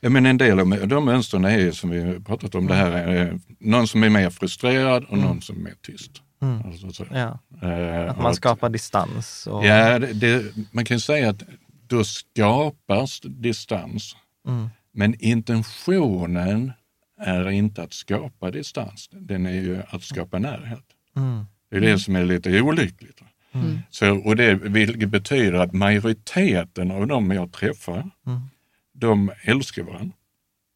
Ja, men en del av de mönstren är ju som vi pratat om, mm. det här är någon som är mer frustrerad och mm. någon som är mer tyst. Mm. Alltså, ja. äh, att man skapar distans? Och... Ja, det, det, man kan säga att då skapas distans. Mm. Men intentionen är inte att skapa distans, den är ju att skapa närhet. Mm. Det är det som är lite olyckligt. Mm. Så, och det vilket betyder att majoriteten av de jag träffar, mm. de älskar varandra.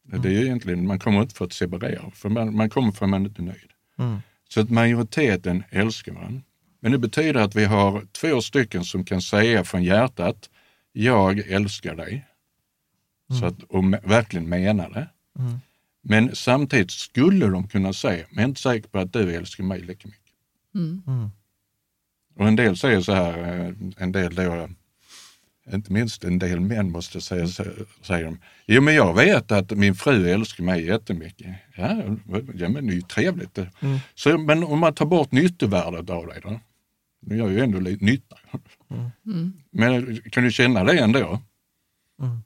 Det är egentligen, man kommer inte för att separera, för man, man kommer för att man inte är nöjd. Mm. Så att majoriteten älskar varandra. Men det betyder att vi har två stycken som kan säga från hjärtat, jag älskar dig. Mm. Så att, och verkligen menar det. Mm. Men samtidigt skulle de kunna säga, men jag är inte säker på att du älskar mig lika mycket. Mm. mm. Och en del säger så här, eh, en del då, inte minst en del män måste säga, säger de, jo men jag vet att min fru älskar mig jättemycket. Ja, ja men det är ju trevligt. Mm. Så, men om man tar bort nyttovärdet av dig då? Det gör ju ändå lite nytta. Mm. Men kan du känna det ändå? Mm.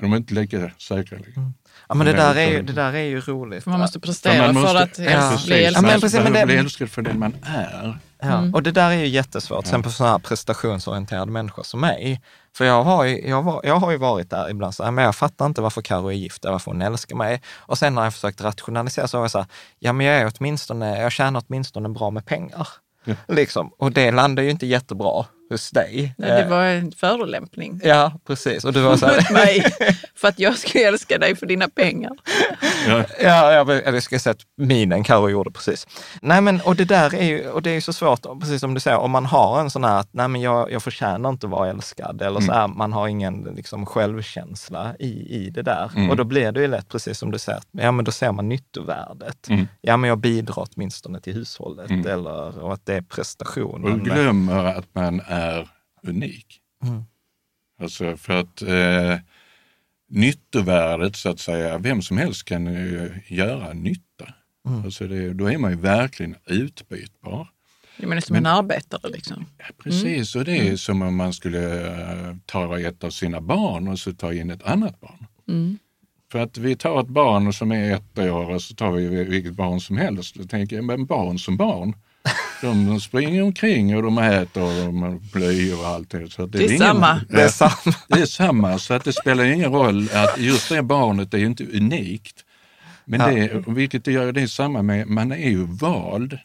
De är inte lika säkra. Mm. Ja, men det där, är ju, det där är ju roligt. Man måste prestera man måste, för att ja. bli älskad. Ja, men precis, men det, bli älskad för den man är. Ja, mm. och det där är ju jättesvårt. Ja. Sen på sådana här prestationsorienterade människor som mig. För jag har ju, jag, var, jag har ju varit där ibland så här, men jag fattar inte varför Karo är gift, varför hon älskar mig. Och sen när jag försökt rationalisera så var jag så här, ja men jag är åtminstone, jag tjänar åtminstone bra med pengar. Ja. Liksom. Och det landar ju inte jättebra hos dig. Nej, det var en förolämpning. Ja, precis. Och du var så här... mig, för att jag skulle älska dig för dina pengar. Ja, ja jag, jag ska säga att minen Karo gjorde precis. Nej, men och det där är ju, och det är så svårt, precis som du säger, om man har en sån här att nej, men jag, jag förtjänar inte att vara älskad, eller så här, mm. man har ingen liksom, självkänsla i, i det där. Mm. Och då blir det ju lätt, precis som du säger, ja men då ser man nyttovärdet. Mm. Ja, men jag bidrar åtminstone till hushållet, mm. eller och att det är prestation. Och glömmer att man är unik. Mm. Alltså för att eh, nyttovärdet så att säga, vem som helst kan ju göra nytta. Mm. Alltså det, då är man ju verkligen utbytbar. Du menar som Men, en arbetare liksom? Ja, precis, mm. och det är mm. som om man skulle uh, ta ett av sina barn och så ta in ett annat barn. Mm. För att vi tar ett barn som är ett år och så tar vi vilket barn som helst. Då tänker jag, men barn som barn. De springer omkring och de äter och de blöjor och allt det. Så det, det är, samma. Det är samma. Det är samma, så att det spelar ingen roll att just det barnet är ju inte unikt. Men ja. det, vilket det gör det är samma med, man är ju vald.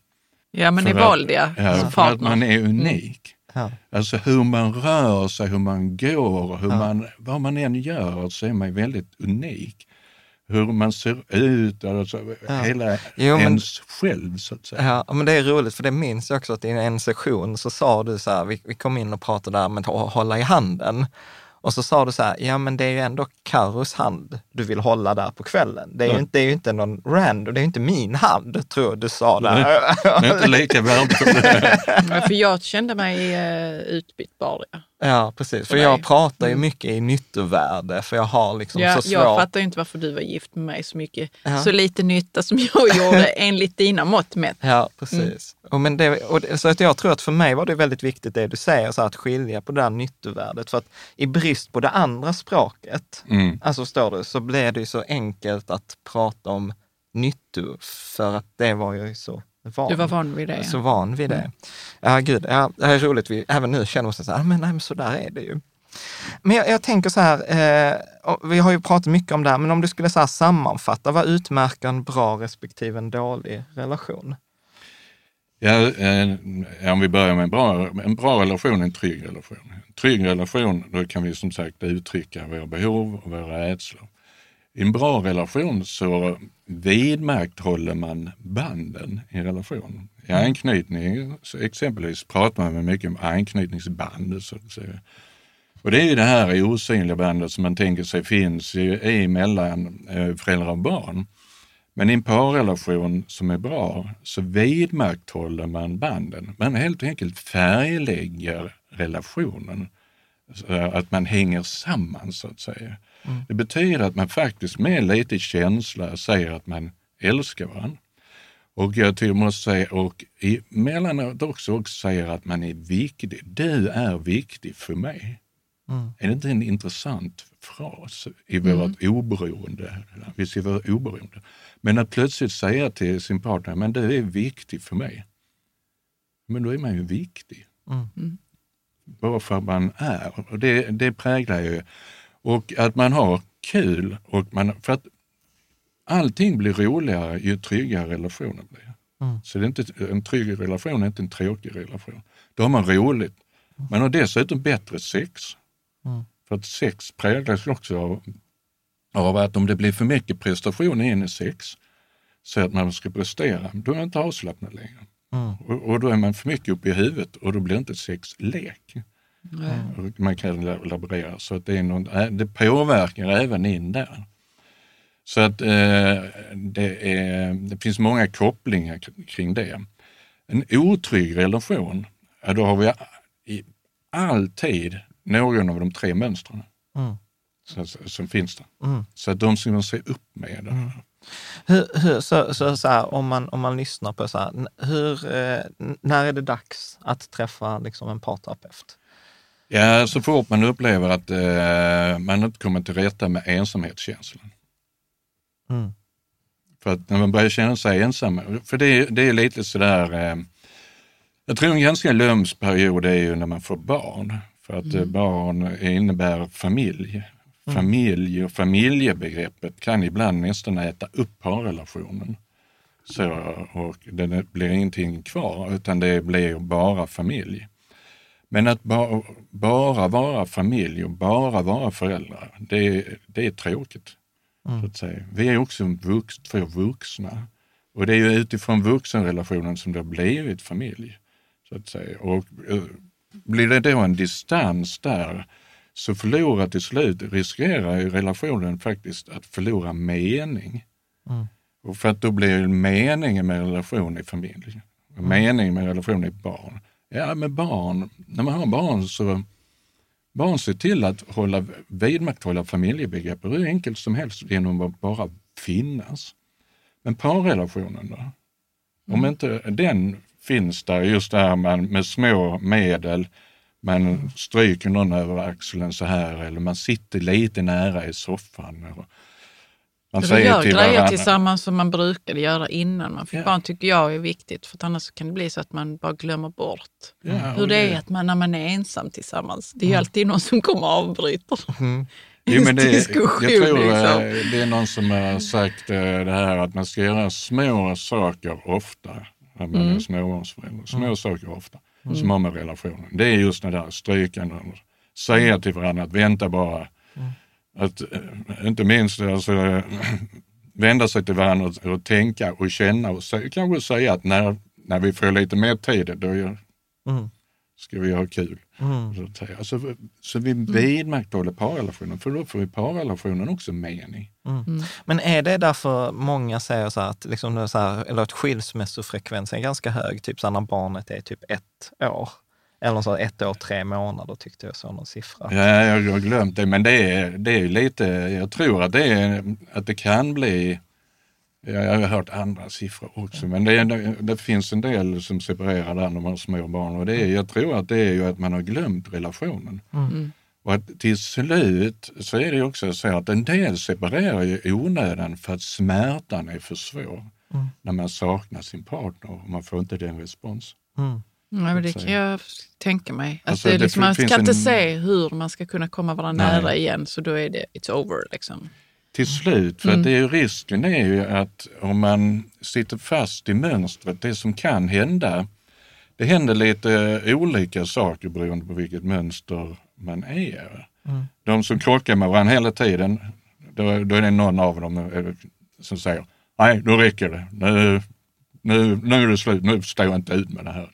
Ja, man är vald ja. ja för att man är unik. Ja. Alltså hur man rör sig, hur man går, hur ja. man, vad man än gör så är man väldigt unik. Hur man ser ut, alltså Ja. hela Jo, men- ens själv så att säga. Ja, men det är roligt för det minns jag också att i en session så sa du så här, vi, vi kom in och pratade där med att hålla i handen. Och så sa du så här, ja men det är ju ändå Karos hand du vill hålla där på kvällen. Det är, ju, inte, det är ju inte någon random, det är ju inte min hand, tror jag du sa där. Det är inte lika värdefull. Ja, För jag kände mig eh, utbytbar. Ja. Ja, precis. För För jag pratar ju Mm. mycket i nyttovärde, för jag har liksom Ja, så svårt. jag fattar ju inte varför du var gift med mig så mycket, Ja. så lite nytta som jag gjorde enligt dina mått mätt. Ja, precis. Mm. Och men det, och det, så att jag tror att för mig var det väldigt viktigt det du säger, så att skilja på det där nyttovärdet. För att i brist på det andra språket, Mm. alltså förstår du, så blev det ju så enkelt att prata om nytto, för att det var ju så van. Du var van vid det. Så van vid det. Ja, gud, ja, det här är roligt. Vi, även nu känner vi oss så här, "Ah, men, nej, men så där är det ju. Men jag, jag tänker så här, eh, vi har ju pratat mycket om det här, men om du skulle så här sammanfatta, vad utmärker en bra respektive en dålig relation? Ja, eh, om vi börjar med en bra, en bra relation, en trygg relation. En trygg relation, då kan vi som sagt uttrycka våra behov och våra rädslor. I en bra relation så vidmakthåller man banden i relationen. I anknytning, så exempelvis pratar man mycket om anknytningsband. Så att säga. Och det är ju det här osynliga bandet som man tänker sig finns i, i mellan eh, föräldrar och barn. Men i en parrelation som är bra så vidmakthåller man banden. Man helt enkelt färglägger relationen. Att man hänger samman så att säga. Det betyder att man faktiskt med lite känsla säger att man älskar varandra. Och jag tycker måste säga, och emellanåt också, också säger att man är viktig. Du är viktig för mig. Är det inte en intressant fras i vårt oberoende? Vi ser vårt oberoende. Men att plötsligt säga till sin partner, men du är viktig för mig. Men då är man ju viktig. Bara för att man är. Och det, det präglar ju. Och att man har kul. Och man, för att allting blir roligare ju tryggare relationen blir. Så det är inte, en trygg relation är inte en tråkig relation. Då har man roligt. Man har dessutom bättre sex. För att sex präglas också av, av att om det blir för mycket prestation in i sex, så att man ska prestera, då är man inte avslappnad längre. Och, och då är man för mycket uppe i huvudet och då blir inte sex lek. Och Man kan la- laborera, så att det, är någon, äh, det påverkar även in där. Så att eh, det, är, det finns många kopplingar kring det. En otrygg relation, ja, då har vi alltid någon av de tre mönstren som, som finns där. Så att de ska man se upp med. det. Hur, hur, så, så, så här, om, man, om man lyssnar på så här, hur, eh, när är det dags att träffa liksom, en parterapeut? Ja, så fort man upplever att eh, man inte kommer till rätta med ensamhetskänslan. Mm. För att när man börjar känna sig ensam, för det, är- det är lite sådär, eh, jag tror en ganska lömsk period är ju när man får barn. För att eh, barn innebär familj. Familj och familjebegreppet kan ibland nästan äta upp parrelationen. Så, och det blir ingenting kvar utan det blir bara familj. Men att ba, bara vara familj och bara vara föräldrar, det, det är tråkigt. Så att säga. Vi är också vux, två vuxna. Och det är ju utifrån vuxenrelationen som det har blivit familj. Så att säga. Och, eh, blir det då en distans där så förlorar till slut, riskerar ju relationen faktiskt att förlora mening. Och för att då blir meningen med relation i familj, och meningen med relation i barn. Ja, med barn, när man har barn så Barn ser till att hålla, vidmakthålla familjebegreppet hur enkelt som helst genom att bara finnas. Men parrelationen då? Om inte den finns där, just det här man, med små medel, man stryker någon över axeln så här eller man sitter lite nära i soffan. Och man Eller gör grejer varandra- tillsammans som man brukade göra innan man fick Ja. barn tycker jag är viktigt. För att annars kan det bli så att man bara glömmer bort Ja, hur det är att man, när man är ensam tillsammans. Det är ju alltid någon som kommer och avbryter. Jo, men det, jag diskussion. tror liksom. eh, det är någon som har sagt eh, det här att man ska göra små saker ofta. När man Mm. är småbarnsförälder. Små saker ofta som har med relationen. Det är just det där stryka någon, säga till varandra att vänta bara. att eh, inte minst alltså, vända sig till varandra och, och tänka och känna och kanske säga att när, när vi får lite mer tid, då gör, Mm. Ska vi ha kul. Mm. Så, att säga. alltså, så vi vidmakthåller parrelationen, för då får vi parrelationen också mening. Mm. Men är det därför många säger så här att, liksom så här, eller att skilsmässofrekvensen är ganska hög, typ så när barnet är typ ett år? Eller så ett år, tre månader tyckte jag så någon siffra. Ja, jag har glömt det, men det är, det är lite, jag tror att det, är, att det kan bli, jag har hört andra siffror också, men det, är, det finns en del som separerar där när man har små barn och det är, jag tror att det är ju att man har glömt relationen. Mm. Och att till slut så är det också så att en del separerar i onödan för att smärtan är för svår när man saknar sin partner och man får inte den respons. Mm. Nej, men det kan jag tänka mig. Att Alltså, det är det liksom, man kan inte en- se hur man ska kunna komma varandra Nej. nära igen, så då är det it's over. Liksom. Till slut, för att det är ju risken är ju att om man sitter fast i mönstret, det som kan hända, det händer lite olika saker beroende på vilket mönster man är. De som krockar med varandra hela tiden, då, då är det någon av dem eh, som säger, nej, då räcker det. Nu, nu, nu är det slut, nu står jag inte ut med det här.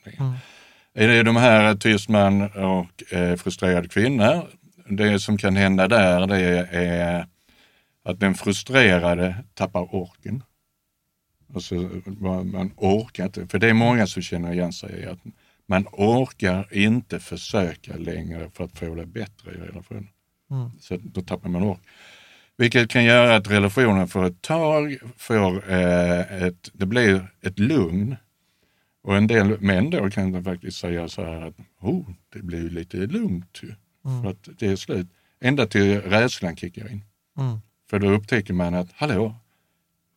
Är det de här tystman och eh, frustrerade kvinnor, det som kan hända där det är att den frustrerade tappar orken. Alltså, man orkar inte, för det är många som känner igen sig i att man orkar inte försöka längre för att få det bättre i relationen. Så då tappar man ork. Vilket kan göra att relationen för ett tag får eh, ett, det blir ett lugn. Och en del män då kan faktiskt säga så här att oh, det blir lite lugnt ju. För att det är slut. Ända till rädslan kickar in. Mm. För då upptäcker man att, hallå,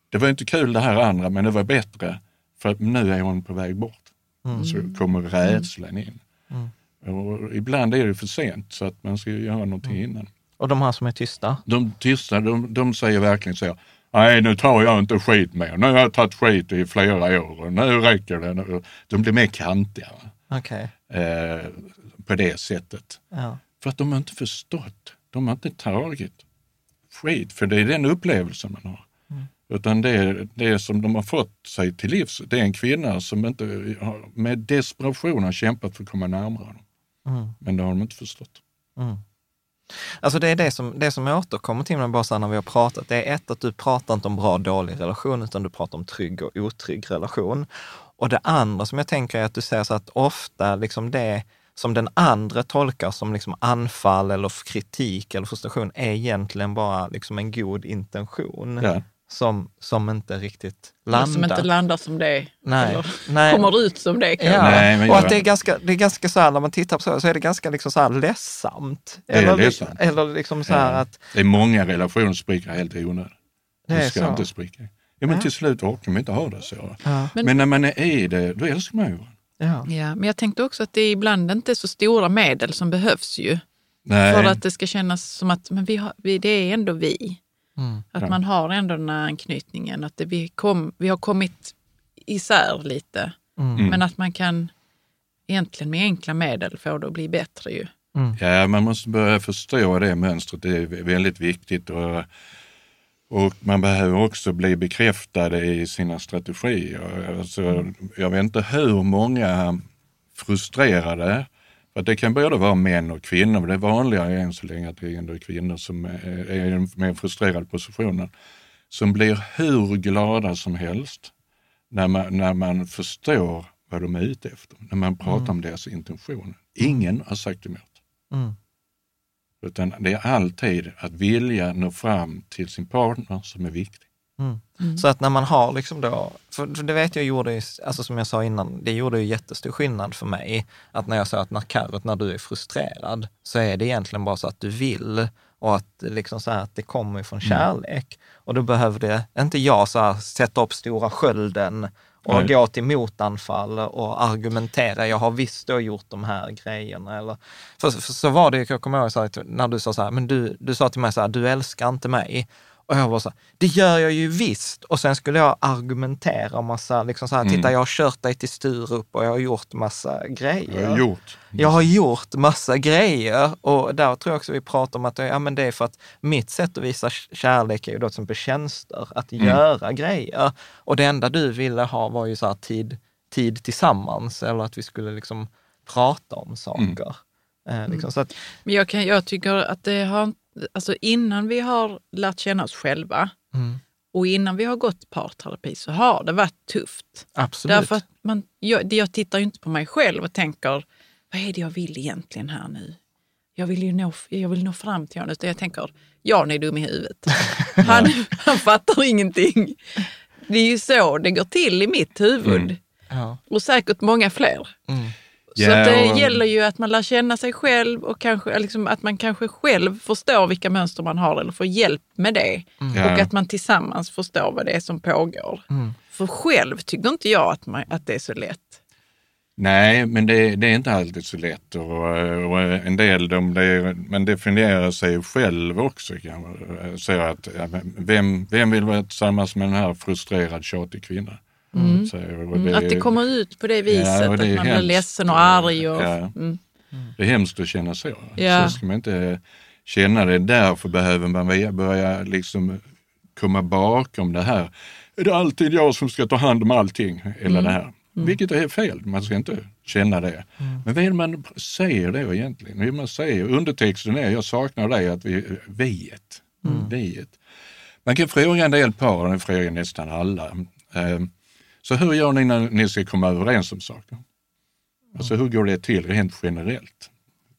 det var inte kul det här andra, men det var bättre. För att nu är hon på väg bort. Så kommer rädslan in. Och ibland är det för sent, så att man ska göra någonting innan. Och de här som är tysta? De tysta, de, de säger verkligen så, nej nu tar jag inte skit mer. Nu har jag tagit skit i flera år och nu räcker det. De blir mer kantiga Okej. eh, på det sättet. Ja. För att de har inte förstått. De har inte tagit skit, för det är den upplevelsen man har. Utan det är det som de har fått sig till livs. Det är en kvinna som inte har, med desperation har kämpat för att komma närmare dem. Men det har de inte förstått. Alltså det är det som, det som återkommer till när, bara så när vi har pratat. Det är ett, att du pratar inte om bra och dålig relation, utan du pratar om trygg och otrygg relation. Och det andra som jag tänker är att du säger så att ofta liksom det som den andra tolkar som liksom anfall eller kritik eller frustration är egentligen bara liksom en god intention Ja. som, som inte riktigt landar. Som inte landar som det Nej, eller nej. kommer ut som det. Ja, Nej, men och att det är ganska, det är ganska så här, när man tittar på så, så är det ganska liksom så här ledsamt. är eller, ledsamt. eller liksom så här Ja. att, Det är många relationer som spricker helt i onödan. Det Det är ska så. inte spricka. Ja, men Ja. till slut orkar man inte ha det så. Ja. Men, när man är i det, då älskar man ju varandra. Ja. Ja, men jag tänkte också att det är ibland inte så stora medel som behövs ju. Nej, För att det ska kännas som att men vi har, vi, det är ändå vi. Mm. Att Ja. man har ändå den här anknytningen. Att det, vi, kom, vi har kommit isär lite. Mm. Men att man kan egentligen med enkla medel få det att bli bättre ju. Ja, man måste börja förstå det mönstret. Det är väldigt viktigt. Och, och man behöver också bli bekräftad i sina strategier. Alltså, jag vet inte hur många frustrerade, för det kan både vara män och kvinnor, men det är vanligare än så länge att det är kvinnor som är i den mer frustrerade positionen, som blir hur glada som helst när man, när man förstår vad de är ute efter, när man pratar om deras intentioner. Ingen har sagt emot. Mm. Utan det är alltid att vilja nå fram till sin partner som är viktig. Så att när man har liksom då, för det vet jag gjorde, ju- alltså som jag sa innan, det gjorde ju jättestor skillnad för mig. Att när jag sa att när Carrot, när du är frustrerad, så är det egentligen bara så att du vill och att, liksom så här, att det kommer från kärlek. Och då behöver det, inte jag så här, sätta upp stora skölden och Nej. gå till motanfall och argumentera. Jag har visst då gjort de här grejerna. Eller, för, för så var det, jag kommer ihåg så här, när du sa så här, men du, du sa till mig så här, du älskar inte mig. Och jag var så här, det gör jag ju visst. Och sen skulle jag argumentera massa, liksom så här, Mm. titta jag har kört dig till Sturup och jag har gjort massa grejer. Jag har gjort. Jag har gjort massa grejer och där tror jag också vi pratar om att ja, men det är för att mitt sätt att visa kärlek är ju då till exempel tjänster, att Mm. göra grejer. Och det enda du ville ha var ju så här tid, tid tillsammans eller att vi skulle liksom prata om saker. Eh, liksom, så att, Men jag, kan, jag tycker att det har, alltså innan vi har lärt känna oss själva mm, och innan vi har gått parterapi så har det varit tufft. absolut. Därför att man, jag, jag tittar ju inte på mig själv och tänker, vad är det jag vill egentligen här nu? Jag vill ju nå, jag vill nå fram till honom. Utan jag tänker, Jan är dum i huvudet. Han, han fattar ingenting. Det är ju så det går till i mitt huvud. Mm. ja, Och säkert många fler. mm, Så Ja, att det och- gäller ju att man lär känna sig själv och kanske, liksom, att man kanske själv förstår vilka mönster man har eller får hjälp med det. Ja. Och att man tillsammans förstår vad det är som pågår. mm, För själv tycker inte jag att, man, att det är så lätt. Nej, men det, det är inte alltid så lätt. Och, och en del de, det, man definierar sig själv också. Kan man säga att, vem, vem vill vara tillsammans med en här frustrerad, tjatig kvinna? Så, och Mm, att det kommer ut på det viset, Ja, det att man blir hemskt. ledsen och arg. Och, Ja. mm. Det är hemskt att känna så. Ja. Så ska man inte känna det. Därför behöver man börja- liksom komma bakom det här. Är det alltid jag som ska ta hand om allting? Eller det här. Vilket är fel, man ska inte känna det. Men vad är det man säger då egentligen? Hur man säger, undertexten är, jag saknar dig, att vi, viet. viet. Man kan fråga en del par, och det frågar nästan alla. Eh, Så hur gör ni när ni ska komma överens om saker? Alltså hur går det till rent generellt?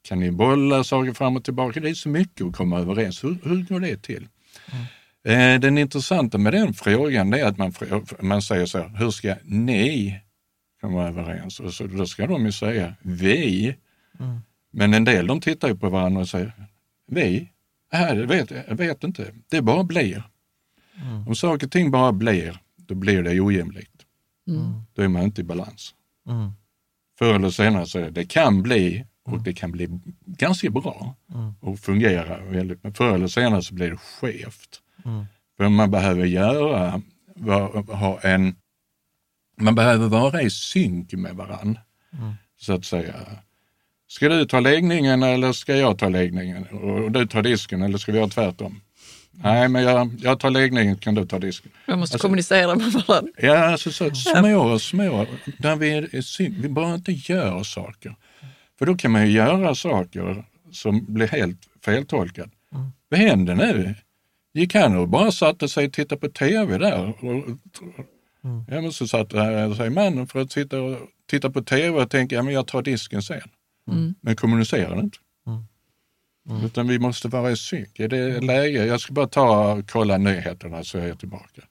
Kan ni bolla saker fram och tillbaka? Det är så mycket att komma överens. Hur, hur går det till? Eh, Den intressanta med den frågan är att man, man säger så här, hur ska ni komma överens? Och så, då ska de ju säga vi. Men en del de tittar ju på varandra och säger vi? Äh, det vet, jag vet inte, det bara blir. Om saker och ting bara blir, då blir det ojämlikt. Då är man inte i balans. mm, Förr eller senare så det, kan bli och det kan bli ganska bra och fungera väldigt, men förr eller senare så blir det skevt. För man behöver göra, ha en, man behöver vara i synk med varann. Så att säga. Ska du ta läggningen eller ska jag ta läggningen? Och du tar disken eller ska vi göra tvärtom? Nej, men jag, jag tar läggningen, kan du ta disken? Man måste Alltså- kommunicera med varandra. Ja, alltså så små, små, där vi, vi bara inte gör saker. För då kan man ju göra saker som blir helt feltolkade. Vad hände nu? Gick han och bara satte sig och tittade på tv där? Och, ja, men så satt äh, sig mannen för att sitta och titta på tv och tänka, ja men jag tar disken sen. Men kommunicerar inte. Utan vi måste vara i synk. Är det läge? Jag ska bara ta och kolla nyheterna så är jag tillbaka.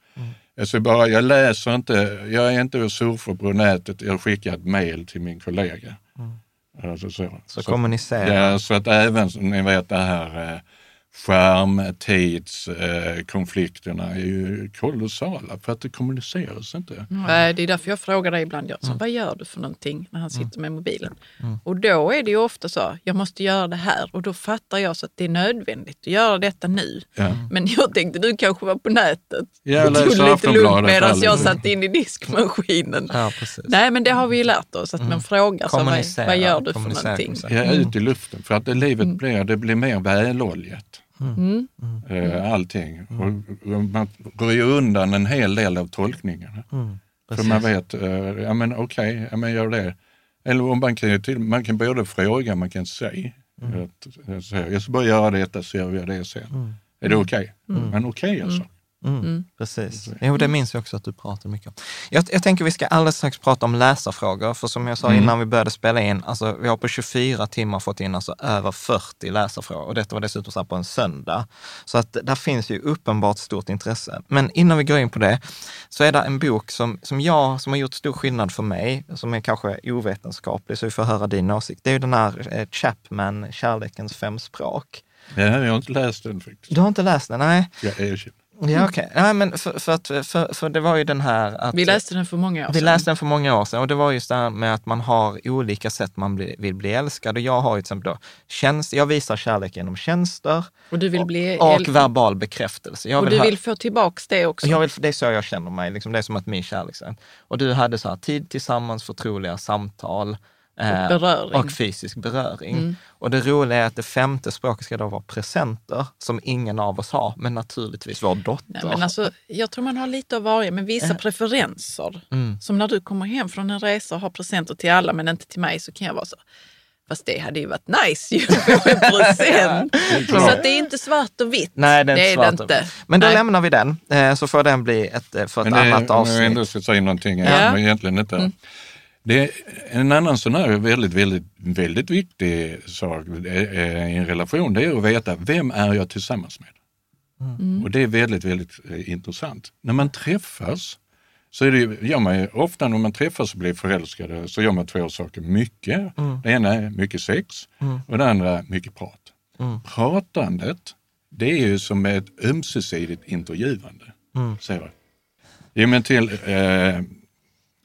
Jag, ska bara, jag läser inte, jag är inte och surfar på nätet, jag skickar ett mail till min kollega. Alltså så. Så kommunicera. Ja, så att även, ni vet, det här eh, skärmtidskonflikterna är ju kolossala för att det kommuniceras inte. Nej, Det är därför jag frågar dig ibland, Jönsson, vad gör du för någonting när han sitter med mobilen? Och då är det ju ofta så, jag måste göra det här och då fattar jag så att det är nödvändigt att göra detta nu. Ja. Men jag tänkte du kanske var på nätet Jag och tog lite lugnt medan jag satt in i diskmaskinen. Ja. Nej, men det har vi ju lärt oss, att man frågar så, vad, vad gör du för någonting? Ja, ut i luften. För att det livet blir, det blir mer väloljat. Mm. Eh, allting. Och, och man röjer undan en hel del av tolkningarna. För man vet, eh, ja men okej, ja, men gör det. Eller om man kan till, man kan både fråga, man kan säga. Att, eh, jag ska bara göra detta så gör jag det sen. Är det okej? Men okej alltså. Mm, Precis. Jo, det minns jag också att du pratade mycket om. Jag, jag tänker vi ska alldeles strax prata om läsarfrågor, för som jag sa innan vi började spela in, alltså vi har på 24 timmar fått in alltså över 40 läsarfrågor och detta var dessutom så här på en söndag. Så att där finns ju uppenbart stort intresse. Men innan vi går in på det, så är det en bok som, som jag, som har gjort stor skillnad för mig, som är kanske ovetenskaplig, så vi får höra din åsikt. Det är ju den här eh, Chapman, Kärlekens fem språk. Ja, jag har inte läst den faktiskt. Du har inte läst den? Nej. Jag erkänner. Ja, okej. Okay. Ja, men för, för, att, för, för det var ju den här... Att, vi läste den för många år sedan. Vi läste den för många år sedan och det var just det här med att man har olika sätt man bli, vill bli älskad. Och jag har ju till exempel då tjänst, jag visar kärlek genom tjänster och, du vill bli och, och verbal bekräftelse. Jag och du vill få tillbaks det också? Jag vill, det är så jag känner mig, liksom, det är som att min kärlek. Och du hade så här, tid tillsammans, förtroliga samtal, och, eh, beröring. och fysisk beröring. Mm. Och det roliga är att det femte språket ska då vara presenter, som ingen av oss har, men naturligtvis vår dotter. Nej, men alltså, jag tror man har lite av varje, men vissa äh. preferenser. Mm. Som när du kommer hem från en resa och har presenter till alla men inte till mig, så kan jag vara så. Fast det hade ju varit nice ju, en present. så att det är inte svart och vitt. Nej, det är inte det är svart det inte. Men då Nej. lämnar vi den, eh, så får den bli ett, för ett men det, annat avsnitt. Om jag ändå ska säga någonting, ja. men egentligen inte. Mm. Det är en annan sån här väldigt, väldigt, väldigt viktig sak i en relation, det är att veta vem är jag tillsammans med? Mm. Och det är väldigt, väldigt eh, intressant. När man träffas så är det, gör man ofta när man träffas och blir förälskade så gör man två saker mycket. Mm. Det ena är mycket sex mm. och det andra mycket prat. Mm. Pratandet, det är ju som ett ömsesidigt intervjuande. Mm. Så. Men till, eh,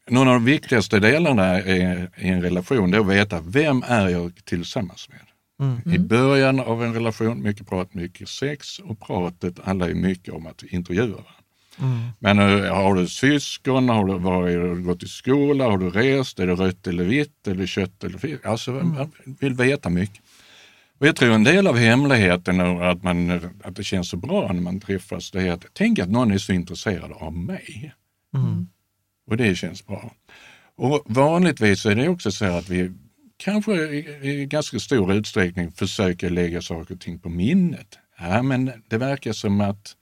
någon av de viktigaste delarna i, en relation är att veta vem är jag tillsammans med. Mm. I början av en relation, mycket prat, mycket sex och pratet handlar ju mycket om att intervjua varandra. Mm. Men uh, har du syskon, har du, var har du gått i skola, har du rest, är det rött eller vitt, eller kött eller fisk? Alltså mm. man vill veta mycket. Och jag tror en del av hemligheten att, man, att det känns så bra när man träffas, det är att tänk att någon är så intresserad av mig. Mm. Och det känns bra. Och vanligtvis är det också så att vi kanske i, ganska stor utsträckning försöker lägga saker och ting på minnet. Ja, men det verkar som att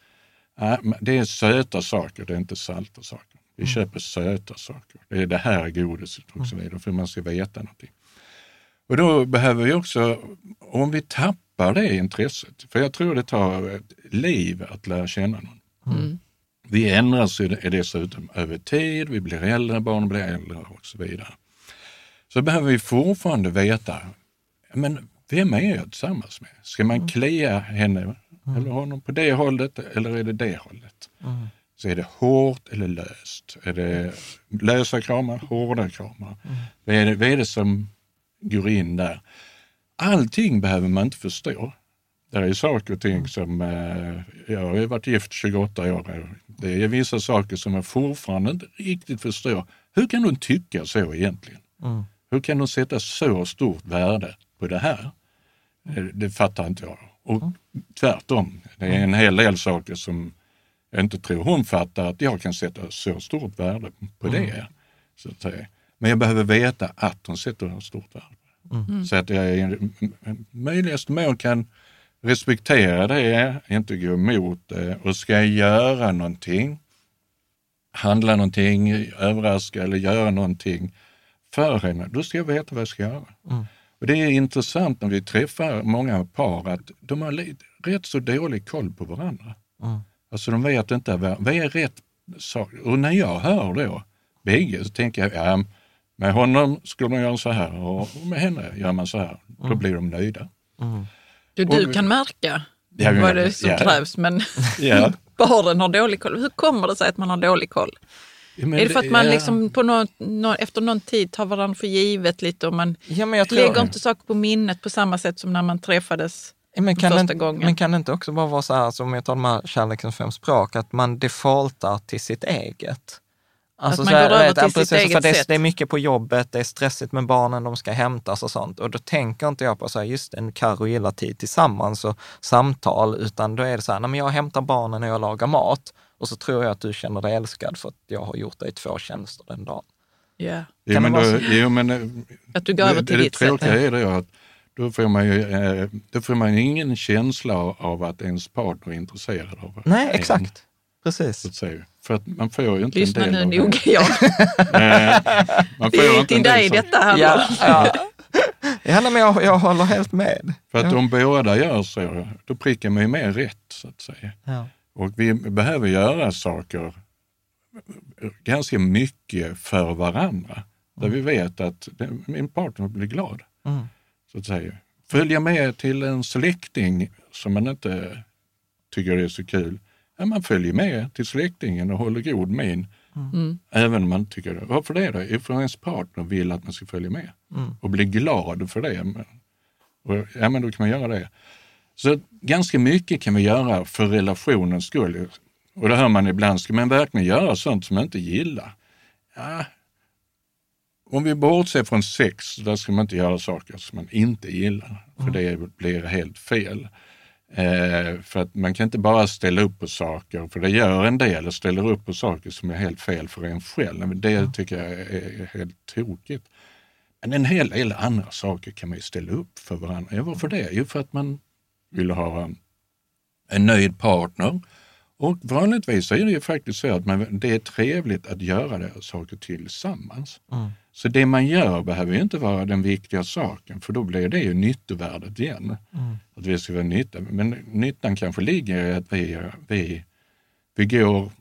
ja, det är söta saker, det är inte salta saker. Vi mm. köper söta saker. Det är det här godiset och så vidare, för man ska veta någonting. Och då behöver vi också, om vi tappar det intresset, för jag tror det tar ett liv att lära känna någon. Mm. Vi ändras dessutom över tid, vi blir äldre, barnen blir äldre och så vidare. Så behöver vi fortfarande veta, men vem är jag tillsammans med? Ska man mm. klia henne mm. eller honom på det hållet eller är det det hållet? Mm. Så är det hårt eller löst? Är det lösa kramar, hårda kramar? Mm. Vad, är det, vad är det som går in där? Allting behöver man inte förstå. Det är saker och ting mm. som, eh, jag har varit gift 28 år, det är vissa saker som jag fortfarande inte riktigt förstår. Hur kan hon tycka så egentligen? Mm. Hur kan hon sätta så stort värde på det här? Det, det fattar inte jag. Och mm. tvärtom, det är en hel del saker som jag inte tror hon fattar att jag kan sätta så stort värde på mm. det. Så att säga. Men jag behöver veta att hon sätter stort värde på det. Mm. Så att jag i möjligaste mån kan respektera det, inte gå emot det och ska jag göra någonting, handla någonting, överraska eller göra någonting för henne, då ska jag veta vad jag ska göra. Mm. Och Det är intressant när vi träffar många par att de har rätt så dålig koll på varandra. Mm. Alltså de vet inte vad, är rätt sak. Och när jag hör då bägge så tänker jag, ja, med honom skulle man göra så här och med henne gör man så här. Då mm. blir de nöjda. Mm. Du, du kan märka ja, vad det är som ja. krävs, men ja. barnen har dålig koll. Hur kommer det sig att man har dålig koll? Ja, är det för att man ja. liksom på någon, någon, efter någon tid tar varandra för givet lite och man ja, lägger inte saker på minnet på samma sätt som när man träffades men kan, första inte, gången. men kan det inte också bara vara så här, som jag tar de här kärlekens fem språk, att man defaultar till sitt eget? Alltså, att man går över till sitt precis, eget det, sätt. Det är mycket på jobbet, det är stressigt med barnen, de ska hämtas och sånt. Och då tänker inte jag på så här, just en Karo gillar tid tillsammans och samtal, utan då är det så här, nej, men jag hämtar barnen och jag lagar mat. Och så tror jag att du känner dig älskad för att jag har gjort dig två tjänster den dagen. Yeah. Jo, men då, jo, men, eh, att du går över till det, ditt sätt. Det tråkiga är det att då får, man ju, eh, då får man ingen känsla av att ens partner är intresserad av Nej, exakt. Precis. För att man får ju inte Lyssna en del nu noga Jan. man får det är till dig detta handlar ja, ja. ja men jag, jag håller helt med. För att ja. om båda gör så, då prickar man ju mer rätt så att säga. Ja. Och vi behöver göra saker ganska mycket för varandra. Där mm. vi vet att min partner blir glad. Mm. Så att säga. Följa med till en släkting som man inte tycker är så kul Ja, man följer med till släktingen och håller god min. Mm. Även om man tycker det. Varför det då? Jo, för ens partner vill att man ska följa med Mm. och bli glad för det. Och, ja, men då kan man göra det. Så ganska mycket kan vi göra för relationens skull. Och det hör man ibland, ska man verkligen göra sånt som man inte gillar? Ja, om vi bortser från sex, där ska man inte göra saker som man inte gillar, för det blir helt fel. Eh, för att man kan inte bara ställa upp på saker, för det gör en del, och ställer upp på saker som är helt fel för en själv. Men det tycker jag är helt tokigt. Men en hel del andra saker kan man ju ställa upp för varandra. Ja, varför det? Jo, för att man vill ha en nöjd partner. Och vanligtvis är det ju faktiskt så att man, det är trevligt att göra det saker tillsammans. Så det man gör behöver ju inte vara den viktiga saken, för då blir det ju nyttovärdet igen. Att vi ska vara nytta. Men nyttan kanske ligger i att vi, vi, vi går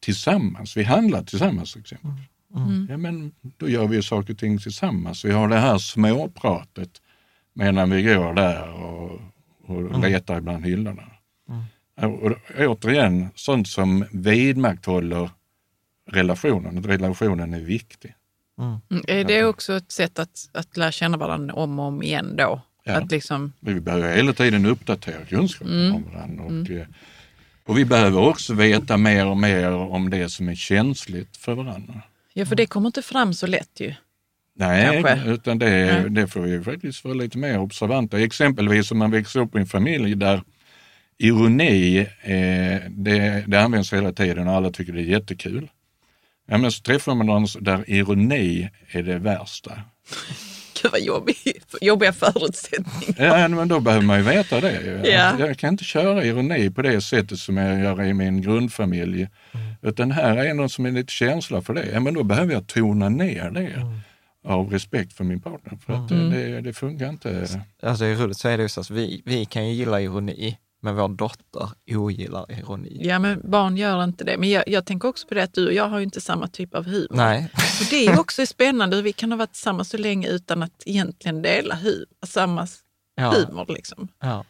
tillsammans, vi handlar tillsammans till exempel. Ja, men då gör vi ju saker och ting tillsammans. Vi har det här småpratet medan vi går där och, och letar bland hyllorna. Och återigen, sånt som vidmakthåller relationen, att relationen är viktig. Mm. Är det också ett sätt att, att lära känna varandra om och om igen då? Ja. Att liksom, Vi behöver hela tiden uppdatera kunskapen om varandra. Och, eh, och vi behöver också veta mer och mer om det som är känsligt för varandra. ja, för det kommer inte fram så lätt ju. Nej, Kanske. utan det, det får vi faktiskt vara lite mer observanta. Exempelvis om man växer upp i en familj där ironi, eh, det, det används hela tiden och alla tycker det är jättekul. Ja, men så träffar man någon där ironi är det värsta. Gud vad jobbig, jobbiga förutsättningar. Ja, men då behöver man ju veta det. Ja. Jag kan inte köra ironi på det sättet som jag gör i min grundfamilj. Utan här är någon som är lite känsla för det. Ja, men då behöver jag tona ner det av respekt för min partner. För att det, det, det funkar inte. Alltså det är roligt, så är det ju så att vi, vi kan ju gilla ironi, men vår dotter ogillar ironi. Ja, men barn gör inte det. Men jag, jag tänker också på det att du och jag har ju inte samma typ av humor. Nej. Och det är också spännande hur vi kan ha varit tillsammans så länge utan att egentligen dela hu samma Ja. humor. Liksom. Ja.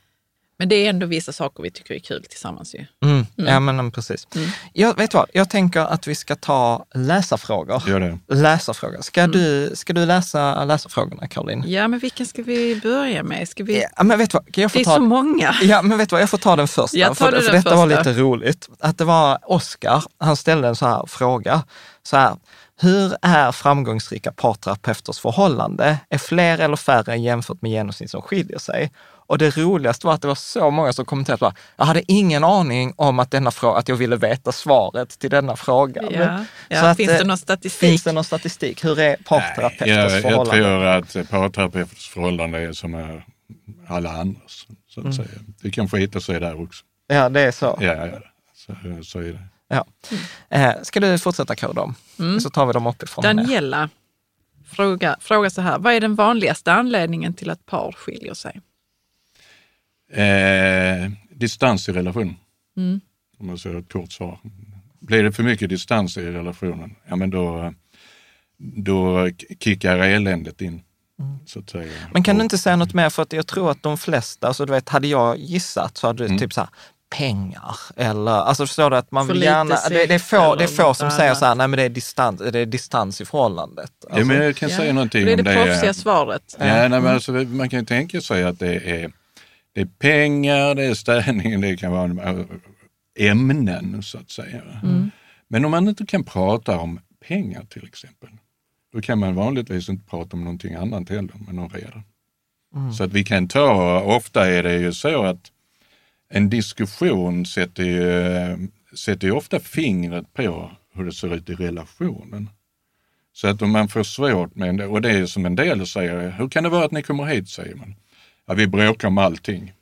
Men det är ändå vissa saker vi tycker är kul tillsammans ju. Mm. Ja, men mm, precis. Jag, vet vad, jag tänker att vi ska ta läsarfrågor. Gör det. Läsarfrågor. Ska, du, ska du läsa läsarfrågorna, Caroline? Ja, men vilken ska vi börja med? Ska vi... Ja, men vet vad, kan jag få Det är ta... så många. Ja, men vet du vad, jag får ta den första. Ja, ta för du för den detta var första. lite roligt. Att det var Oskar, han ställde en så här fråga. Så här, hur är framgångsrika parterapeuters förhållande? Är fler eller färre jämfört med genomsnitt som skiljer sig? Och det roligaste var att det var så många som kommenterade, bara, jag hade ingen aning om att, denna fråga, att jag ville veta svaret till denna fråga. Ja. Ja, Så att, finns det eh, någon statistik? Finns det någon statistik? Hur är parterapeuters jag, jag förhållande? tror att parterapeuters förhållande är som alla andras. Så att säga. Det kan skita sig där också. Ja, det är så. Ja, ja. Så, så är det. Ja. Eh, ska du fortsätta Karo dem? Så tar vi dem uppifrån. Daniela frågar fråga så här, vad är den vanligaste anledningen till att par skiljer sig? Eh, distans i relation. Mm. Om jag säger ett kort svar. Blir det för mycket distans i relationen, ja men då, då kickar eländet in. Så att säga. Mm. Men kan du inte säga något mer? För att jag tror att de flesta, alltså du vet, hade jag gissat så hade du Mm. typ så här, pengar eller, alltså förstår du att man För vill gärna, det, det, är få, det är få som säger så här, nej men det är distans, det är distans i förhållandet. Alltså, ja, men jag kan säga någonting det är om det det. proffsiga svaret. Ja, nej, men alltså, man kan ju tänka sig att det är, det är pengar, det är städning, det kan vara äh, ämnen så att säga. Men om man inte kan prata om pengar till exempel, då kan man vanligtvis inte prata om någonting annat heller med någon redan. Så att vi kan ta, ofta är det ju så att en diskussion sätter ju, sätter ju ofta fingret på hur det ser ut i relationen. Så att om man får svårt med och det är som en del säger, hur kan det vara att ni kommer hit, säger man. Ja, vi bråkar om allting.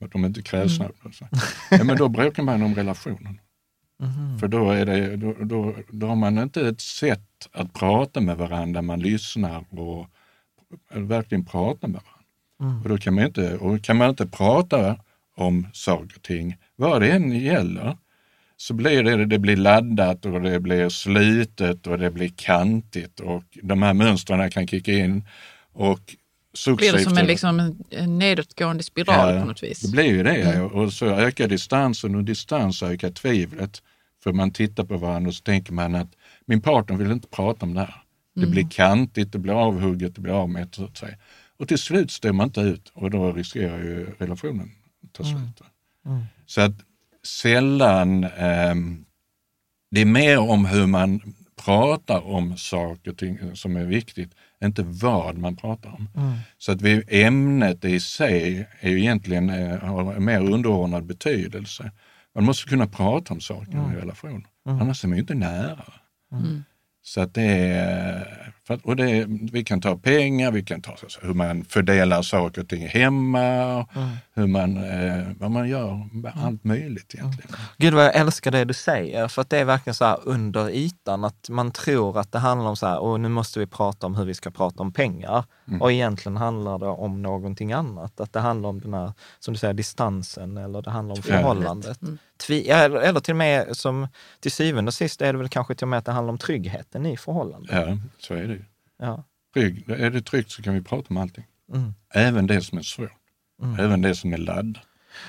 Att de inte är kräsna. Ja, men då bråkar man om relationen. För då, är det, då, då, då har man inte ett sätt att prata med varandra, man lyssnar och verkligen pratar med varandra. Och då kan man, inte, och kan man inte prata om saker och ting, vad det än gäller, så blir det, det blir laddat och det blir slutet och det blir kantigt och de här mönstren kan kicka in. Och Blir det som en, liksom, en- en nedåtgående spiral Ja, på något vis? Det blir ju det och så ökar distansen och distans ökar tvivlet. För man tittar på varandra och så tänker man att min partner vill inte prata om det här. Det blir kantigt, det blir avhugget, det blir avmätt så att säga. Och till slut står man inte ut och då riskerar ju relationen att ta slut. Så att sällan, ehm, det är mer om hur man pratar om saker och ting som är viktigt, inte vad man pratar om. Så att vi, ämnet i sig är ju egentligen, eh, har mer underordnad betydelse. Man måste kunna prata om saker i en relation, annars är man ju inte nära. Så att det är, att, och det vi kan ta pengar, vi kan ta så, så, hur man fördelar saker och ting hemma, och hur man, eh, vad man gör, allt möjligt egentligen. Gud vad jag älskar det du säger, för att det är verkligen så här under ytan, att man tror att det handlar om så här, och nu måste vi prata om hur vi ska prata om pengar. Och egentligen handlar det om någonting annat, att det handlar om den här, som du säger, distansen eller det handlar om förhållandet. Tvi, ja, eller, till och med, som till syvende och sist är det väl kanske till och med att det handlar om tryggheten i förhållandet. Ja, så är det. Ja. Trygg, är det tryggt så kan vi prata om allting. Mm. Även det som är svårt. Även det som är ladd.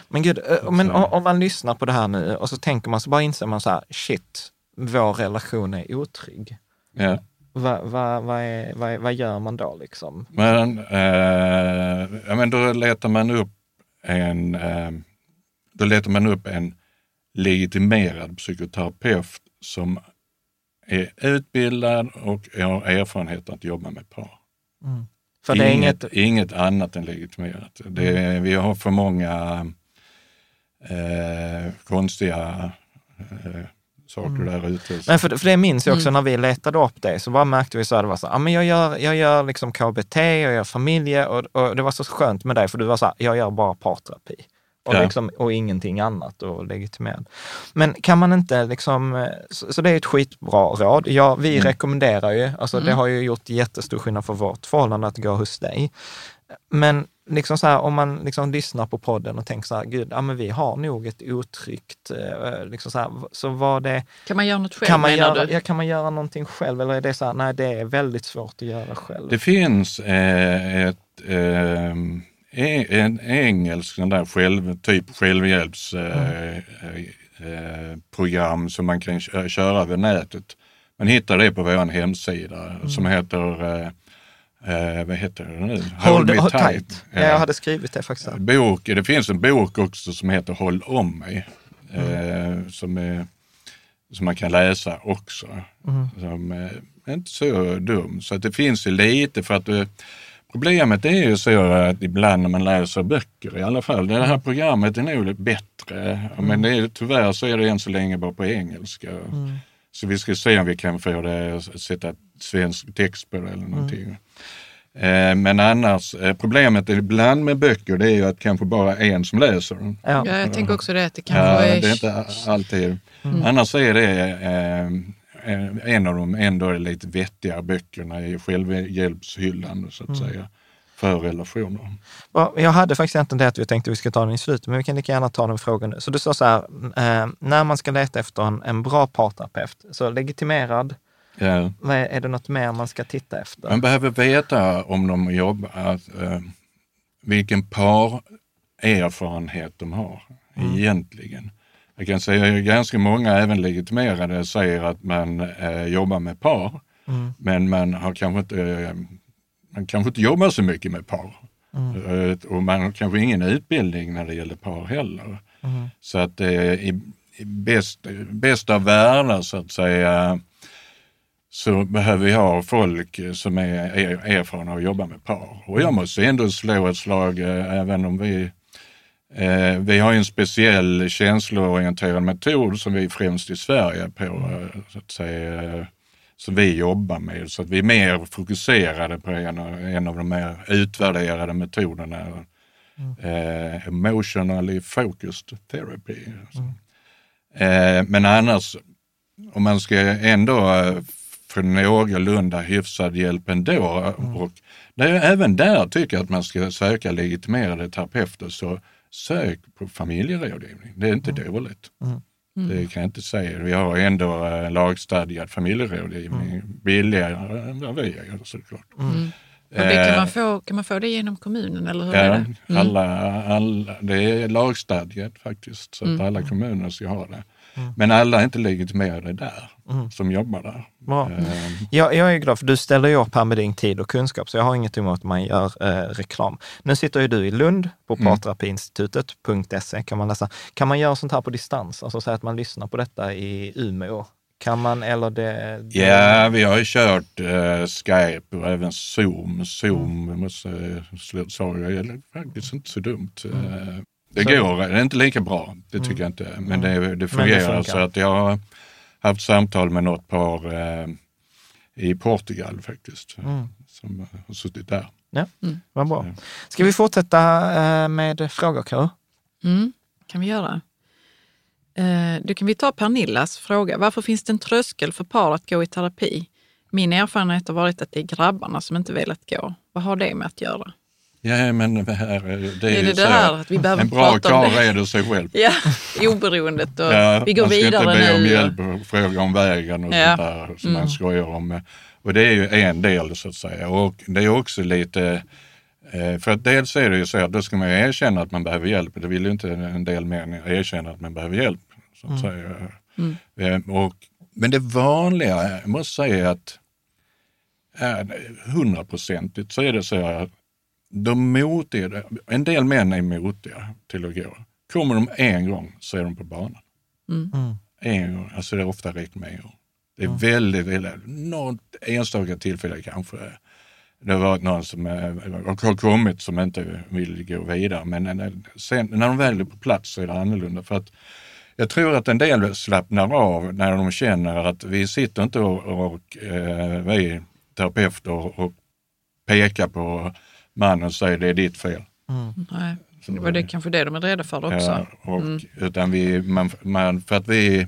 Men gud, eh, men om man lyssnar på det här nu och så tänker man, så bara inser man så här, shit, vår relation är otrygg. Ja. Vad va, va va, vad gör man då liksom? Men, eh, ja, men då letar man upp en, eh, då letar man upp en legitimerad psykoterapeut som är utbildad och har erfarenhet att jobba med par. För det är inget, Mm. inget annat än legitimerat. Det är, vi har för många eh, konstiga eh, saker där ute. men för, för det minns jag också när vi letade upp det, så bara märkte vi så här, det var så här, ja, men jag gör, jag gör liksom KBT, jag gör familje och, och det var så skönt med dig, för du var så här, jag gör bara parterapi. Och, Ja. liksom, och ingenting annat och legitimerad. Men kan man inte liksom, så, så det är ett skitbra råd. Ja, vi rekommenderar ju, alltså det har ju gjort jättestor skillnad för vårt förhållande att gå hos dig. Men liksom så här, om man liksom lyssnar på podden och tänker så här, gud, ja, men vi har nog ett otryggt, eh, liksom så, här, så var det, Kan man göra något själv kan man, menar göra, du? ja, kan man göra någonting själv eller är det så här, nej det är väldigt svårt att göra själv? Det finns eh, ett eh, en engelsk sån där själv, typ självhjälpsprogram eh, eh, program som man kan kö- köra över nätet. Man hittar det på vår hemsida som heter, eh, eh, vad heter det nu? Hold, hold tight. Ja, Ja. jag hade skrivit det faktiskt. Bok, det finns en bok också som heter Håll om mig. Eh, som, är, som man kan läsa också. Som eh, är inte så dum. Så att det finns ju lite för att eh, Problemet är ju så att ibland när man läser böcker i alla fall, det här programmet är nog lite bättre. Men det är, tyvärr så är det än så länge bara på engelska. Så vi ska se om vi kan få det, sätta svensk text på det eller någonting. Eh, Men annars, eh, problemet ibland med böcker det är ju att kanske bara en som läser den. Ja. Ja, jag tänker också det, att det kanske Ja, är... det är inte alltid. Annars är det eh, en av de ändå lite vettiga böckerna i självhjälpshyllan så att säga, för relationer. Ja, Jag hade faktiskt egentligen det att vi tänkte att vi ska ta den i slutet, men vi kan lika gärna ta den frågan nu. Så du sa så här, eh, när man ska leta efter en, en bra parterapeut, så legitimerad, Ja. vad är, är det något mer man ska titta efter? Man behöver veta om de jobbar, eh, vilken parerfarenhet de har egentligen. Jag kan säga att ganska många, även legitimerade, säger att man eh, jobbar med par, men man har kanske inte, eh, man kanske inte jobbar så mycket med par. Eh, och man har kanske ingen utbildning när det gäller par heller. Så att eh, i, i bäst, bästa av världar så att säga, så behöver vi ha folk som är är erfarna och jobbar med par. Och jag måste ändå slå ett slag, eh, även om vi eh, vi har en speciell känsloorienterad metod som vi främst i Sverige på, eh, så att säga, eh, som vi jobbar med. Så att vi är mer fokuserade på en, av- en av de mer utvärderade metoderna. Eh, emotionally focused therapy. Eh, men annars, om man ska ändå få någorlunda hyfsad hjälp ändå. Och det är, även där tycker jag att man ska söka legitimerade terapeuter, så sök på familjerådgivning. Det är inte dåligt. Det kan jag inte säga. Vi har ändå eh, lagstadgad familjerådgivning, billigare än vad vi gör såklart. Och det kan, Eh, man få, kan man få det genom kommunen eller hur Ja, är det? Mm. alla, alla, det är lagstadgat faktiskt, så att Mm. alla kommuner ska ha det. Men alla är inte legitimerade där, som jobbar där. Bra. Eh, Jag, jag är glad för du ställer ju upp här med din tid och kunskap, så jag har inget emot att man gör eh, reklam. Nu sitter ju du i Lund på parterapiinstitutet.se kan man läsa. Kan man göra sånt här på distans? Alltså säga att man lyssnar på detta i Umeå? Kan man eller det? det Ja, vi har ju kört eh, Skype och även Zoom. Zoom, jag måste uh, säga, är faktiskt inte så dumt. Eh, det Så- går, det är inte lika bra, det tycker jag inte. Men det, det fungerar. funkar. så att jag haft samtal med något par eh, i Portugal faktiskt, som har suttit där. Ja, vad bra. Ska vi fortsätta eh, med frågor, Karo? Mm, kan vi göra. Eh, då kan vi ta Pernillas fråga. Varför finns det en tröskel för par att gå i terapi? Min erfarenhet har varit att det är grabbarna som inte velat gå. Vad har det med att göra? Ja, men det, här, är- det är, Är ju det så det här att vi behöver en bra karl det? reder sig själv. Ja, oberoendet och Ja, vi går man ska vidare inte be om nu. hjälp och fråga om vägen och Ja. sånt där som man skojar om. Och det är ju en del så att säga. Och det är också lite, eh, för att dels är det ju så att då ska man ju erkänna att man behöver hjälp. Det vill ju inte en del män erkänna att man behöver hjälp. Så att säga. Eh, Och, men det vanliga, jag måste säga att hundraprocentigt så är det så att de motiga, en del män är motiga till att gå. Kommer de en gång så är de på banan. En gång, alltså det är ofta räckt med en. Det är väldigt, väldigt, något enstaka tillfälle kanske. Det har varit någon som eh, har kommit som inte vill gå vidare. Men sen, när de väl är på plats så är det annorlunda. För att jag tror att en del slappnar av när de känner att vi sitter inte och, och eh, vi terapeuter och pekar på mannen säger det är ditt fel. Nej, det var det kanske det de är rädda för också. Ja, och, utan vi, man, man, för att vi,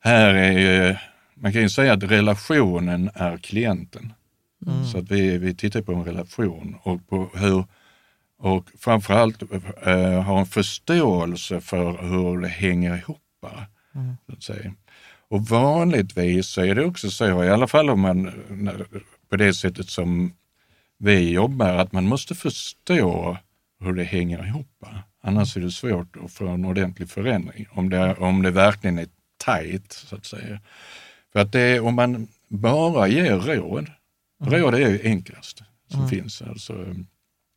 här är ju, man kan ju säga att relationen är klienten. Så att vi, vi tittar på en relation och på hur, och framförallt eh, ha en förståelse för hur det hänger ihop. Så att säga. Och vanligtvis så är det också så, i alla fall om man på det sättet som vi jobbar, att man måste förstå hur det hänger ihop. Annars är det svårt att få en ordentlig förändring om det, om det verkligen är tajt så att säga. För att det, om man bara ger råd, råd är ju enklast som finns. Alltså,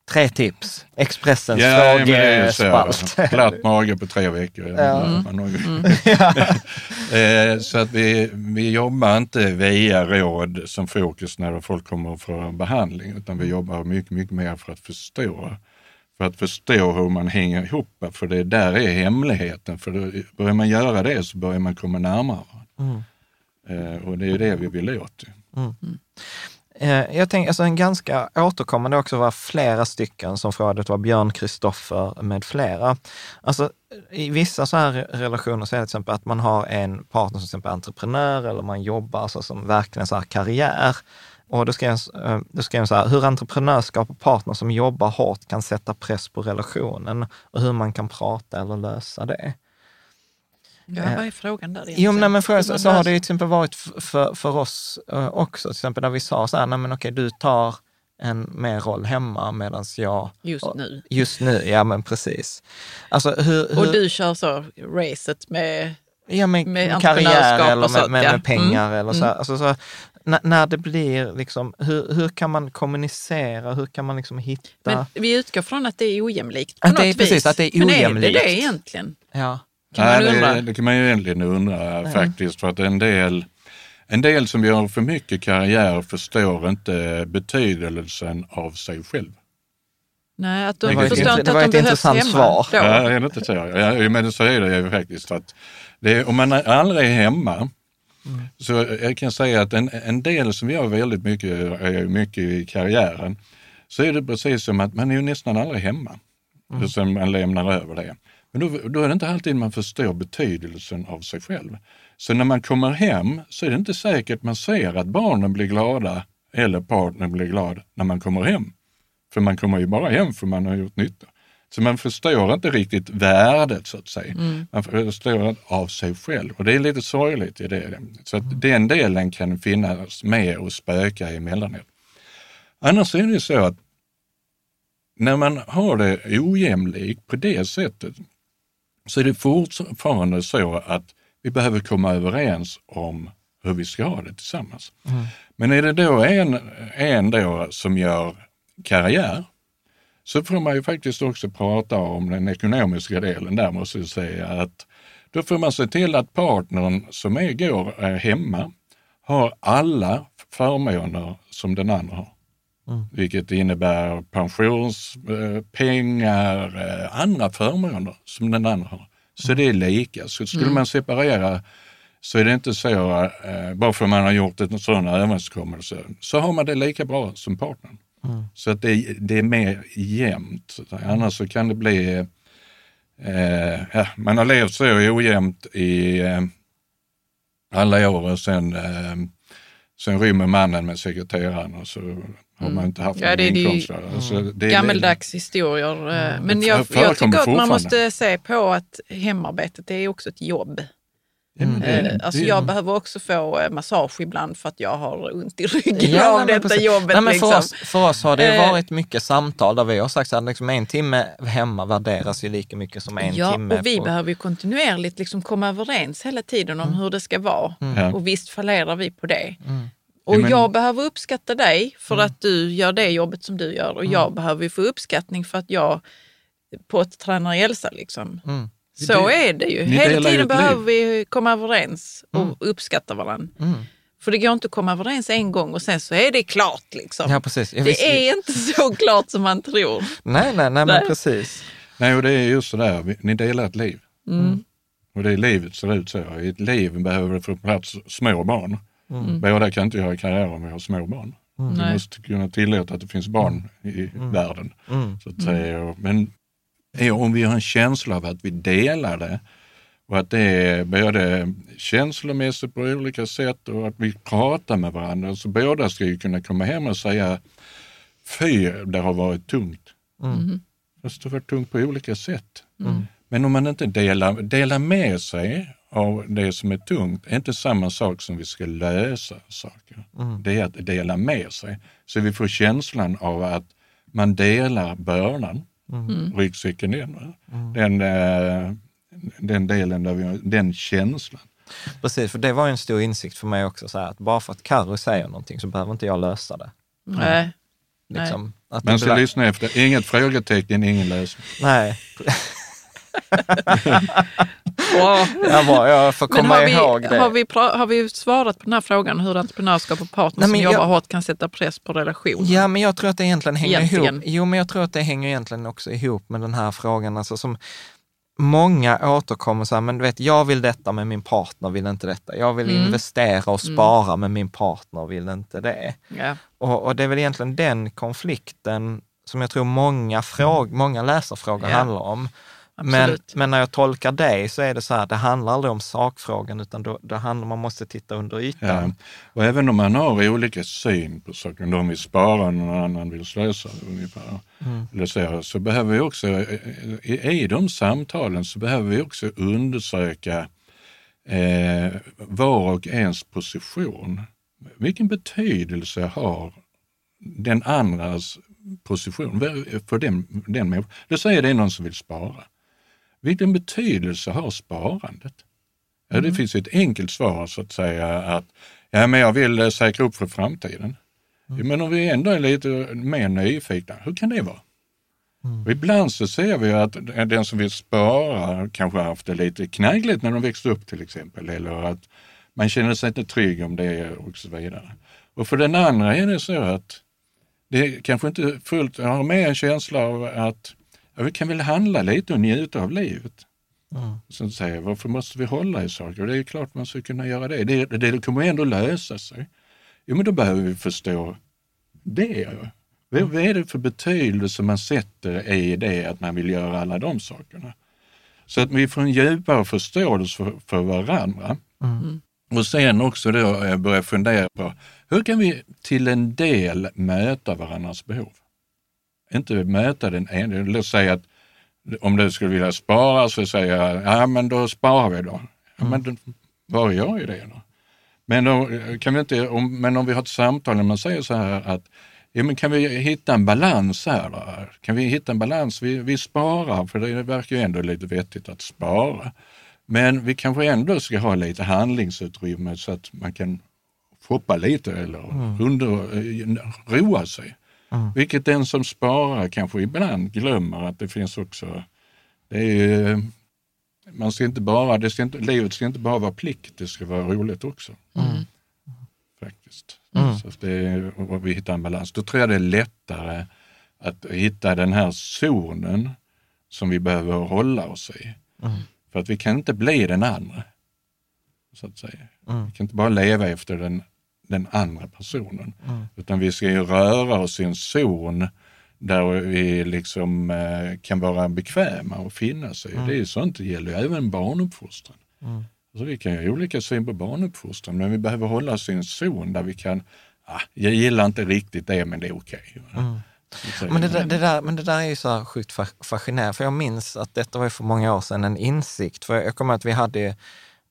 Tre tips. Expressens ja, frågespalt. Platt mage på tre veckor. Ja. Ju- Eh, så att vi, vi jobbar inte via råd som fokus när folk kommer för behandling, utan vi jobbar mycket, mycket mer för att förstå. För att förstå hur man hänger ihop, för det där är hemligheten. För då, börjar man göra det så börjar man komma närmare. Eh, och det är det vi vill åt. Eh, jag tänker, alltså en ganska återkommande också var flera stycken som frågade, det var Björn Kristoffer med flera. Alltså i vissa så här relationer så är det till exempel att man har en partner som till exempel är entreprenör eller man jobbar alltså som verkligen så här karriär. Och då skrev jag, eh, skrev jag så här, hur entreprenörskap och partner som jobbar hårt kan sätta press på relationen och hur man kan prata eller lösa det. Ja, vad är frågan där egentligen? Jo, men, men för, Hur så, så har det ju till exempel varit för, för oss eh, också, till exempel när vi sa så här, nej men okej, du tar en mer roll hemma medan jag... Just nu. Just nu, ja men precis. Alltså hur... hur Och du kör så racet med... ja, med, med karriär eller med, med, med pengar Mm, eller så. här. Alltså, så när, när det blir liksom, hur, hur kan man kommunicera? Hur kan man liksom hitta... Men vi utgår från att det är ojämlikt på Att det något är precis, vis. att det är Men är det ojämlikt. det egentligen? ja. Kan man Nej, undra? det, det kan man ju egentligen undra faktiskt. För att en del, en del som gör för mycket karriär förstår inte betydelsen av sig själv. Nej, att Det de var ett förstår int- inte det var att ett de behövs intressant hemma. svar. Då. Ja, är det inte så? Ja, men så är det ju faktiskt. Att det om man aldrig är hemma, så jag kan säga att en, en del som gör väldigt mycket, är mycket i karriären, så är det precis som att man är ju nästan aldrig hemma. Mm. Sen man lämnar över det. Men då, då är det inte alltid man förstår betydelsen av sig själv. Så när man kommer hem så är det inte säkert man ser att barnen blir glada eller partnern blir glad när man kommer hem. För man kommer ju bara hem för man har gjort nytta. Så man förstår inte riktigt värdet så att säga. Man förstår inte av sig själv och det är lite sorgligt i det. Så att den delen kan finnas med och spöka emellanåt. Annars är det så att när man har det ojämlikt på det sättet så är det fortfarande så att vi behöver komma överens om hur vi ska ha det tillsammans. Mm. Men är det då en, en då som gör karriär så får man ju faktiskt också prata om den ekonomiska delen där måste jag säga att då får man se till att partnern som är, går är hemma har alla förmåner som den andra har. Mm. Vilket innebär pensionspengar, eh, eh, andra förmåner som den andra har. Så mm. det är lika. Så skulle mm. man separera så är det inte så, eh, bara för att man har gjort en sån överenskommelse, så har man det lika bra som partnern. Mm. Så att det, det, är mer jämnt. Annars så kan det bli, eh, ja, man har levt så ojämnt i eh, alla år och sen, sen rymmer mannen med sekreteraren och så har man inte haft ja, någon inkomst. Mm. Alltså, gammeldags historier. Mm. Men jag, jag tycker att man måste se på att hemarbetet är också ett jobb. Mm. Eh, alltså jag behöver också få eh, massage ibland för att jag har ont i ryggen ja, av detta precis. jobbet. Nej, men liksom. för, oss, för oss har det eh. varit mycket samtal där vi har sagt att liksom en timme hemma värderas ju lika mycket som en ja, timme. och vi på... behöver ju kontinuerligt liksom komma överens hela tiden om mm. hur det ska vara. Mm. Och visst fallerar vi på det. Mm. Och men... jag behöver uppskatta dig för mm. att du gör det jobbet som du gör och jag mm. behöver ju få uppskattning för att jag på ett tränar Elsa. Liksom. Så det, är det ju. Hela tiden behöver vi komma överens och mm. uppskatta varandra. Mm. För det går inte att komma överens en gång och sen så är det klart. Liksom. Ja, precis. det visst, är inte så klart som man tror. Nej, nej, nej, men precis. Nej, och det är just sådär, ni delar ett liv. Mm. Och det är livet ser ut så. I ett liv behöver det få plats små barn. Mm. Båda kan inte göra karriär om vi har små barn. Mm. Vi måste kunna tillåta att det finns barn i mm. världen. Mm. Så att säga. Men är om vi har en känsla av att vi delar det och att det är både känslomässigt på olika sätt och att vi pratar med varandra. Så båda ska ju kunna komma hem och säga, fy, det har varit tungt. Mm. Fast det har varit tungt på olika sätt. Mm. Men om man inte delar, delar med sig av det som är tungt, är inte samma sak som vi ska lösa saker. Mm. Det är att dela med sig. Så vi får känslan av att man delar bördan. Mm. ryggsäcken. Mm. Den, eh, den delen, där vi, den känslan. Precis, för det var en stor insikt för mig också, så här, att bara för att Carro säger någonting så behöver inte jag lösa det. Nej. Liksom, att Man ska lyssna efter, inget frågetecken, ingen lösning. Nej. Jag, bara, jag får komma har vi, ihåg det. Har vi, har vi svarat på den här frågan hur entreprenörskap och partner Nej, som jobbar jag, hårt kan sätta press på relationen? Ja, men jag tror att det egentligen hänger egentligen. ihop. Jo, men jag tror att det hänger egentligen också ihop med den här frågan. Alltså som, Många återkommer så här, men du vet, jag vill detta men min partner vill inte detta. Jag vill mm. investera och mm. spara mm. men min partner vill inte det. Yeah. Och, och, det är väl egentligen den konflikten som jag tror många, fråg, många läsarfrågor yeah. handlar om. Men, men, när jag tolkar dig så är det så här, det handlar aldrig om sakfrågan utan då, då handlar, man måste titta under ytan. Ja. Och även om man har olika syn på saker, någon vill spara, och någon annan vill slösa ungefär. Mm. Eller så, så behöver vi också, i, i de samtalen så behöver vi också undersöka eh, var och ens position. Vilken betydelse har den andras position för den, den människan? Låt säga det är någon som vill spara. Vilken betydelse har sparandet? Ja, det mm. finns ett enkelt svar så att säga att ja, men jag vill eh, säkra upp för framtiden. Mm. Men om vi ändå är lite mer nyfikna, hur kan det vara? Mm. ibland så ser vi att den som vill spara kanske haft det lite knaggligt när de växte upp till exempel, eller att man känner sig inte trygg om det och så vidare. Och för den andra är det så att det kanske inte fullt har med en känsla av att vi kan väl handla lite och njuta av livet. Mm. Sen säger varför måste vi hålla i saker? Det är klart man ska kunna göra det. Det, det kommer ändå lösa sig. Jo, men då behöver vi förstå det. Vad, vad är det för betydelse man sätter i det att man vill göra alla de sakerna? Så att vi får en djupare förståelse för, för varandra. Mm. Och sen också då eh, börja fundera på hur kan vi till en del möta varandras behov? Inte möta den ena. Låt säga att om du skulle vilja spara så säger jag, ja men då sparar vi då. Ja, men då, var gör jag det då? Men, då kan vi inte, om, men om vi har ett samtal när man säger så här att Ja, men kan vi hitta en balans här? Då? Kan vi hitta en balans? Vi, vi sparar, för det verkar ju ändå lite vettigt att spara. Men vi kanske ändå ska ha lite handlingsutrymme så att man kan shoppa lite eller mm. under, roa sig. Mm. Vilket den som sparar kanske ibland glömmer att det finns också, det är man ska inte bara, det ska inte, livet ska inte bara vara plikt, det ska vara roligt också. Mm. Faktiskt. Mm. Så det, och vi hittar en balans. Då tror jag det är lättare att hitta den här zonen som vi behöver hålla oss i. Mm. För att vi kan inte bli den andra. Så att säga. Mm. Vi kan inte bara leva efter den, den andra personen. Mm. Utan vi ska ju röra oss i en zon där vi liksom eh, kan vara bekväma och finna sig. Mm. Det är sånt, det gäller ju även barnuppfostran. Mm. Alltså vi kan ju ha olika syn på barnuppfostran, men vi behöver hålla oss i en zon där vi kan, ah, jag gillar inte riktigt det, men det är okej. Okay. Mm. Men, det där, det där, men det där är ju så sjukt fascinerande, för jag minns att detta var för många år sedan en insikt, för jag kommer att vi hade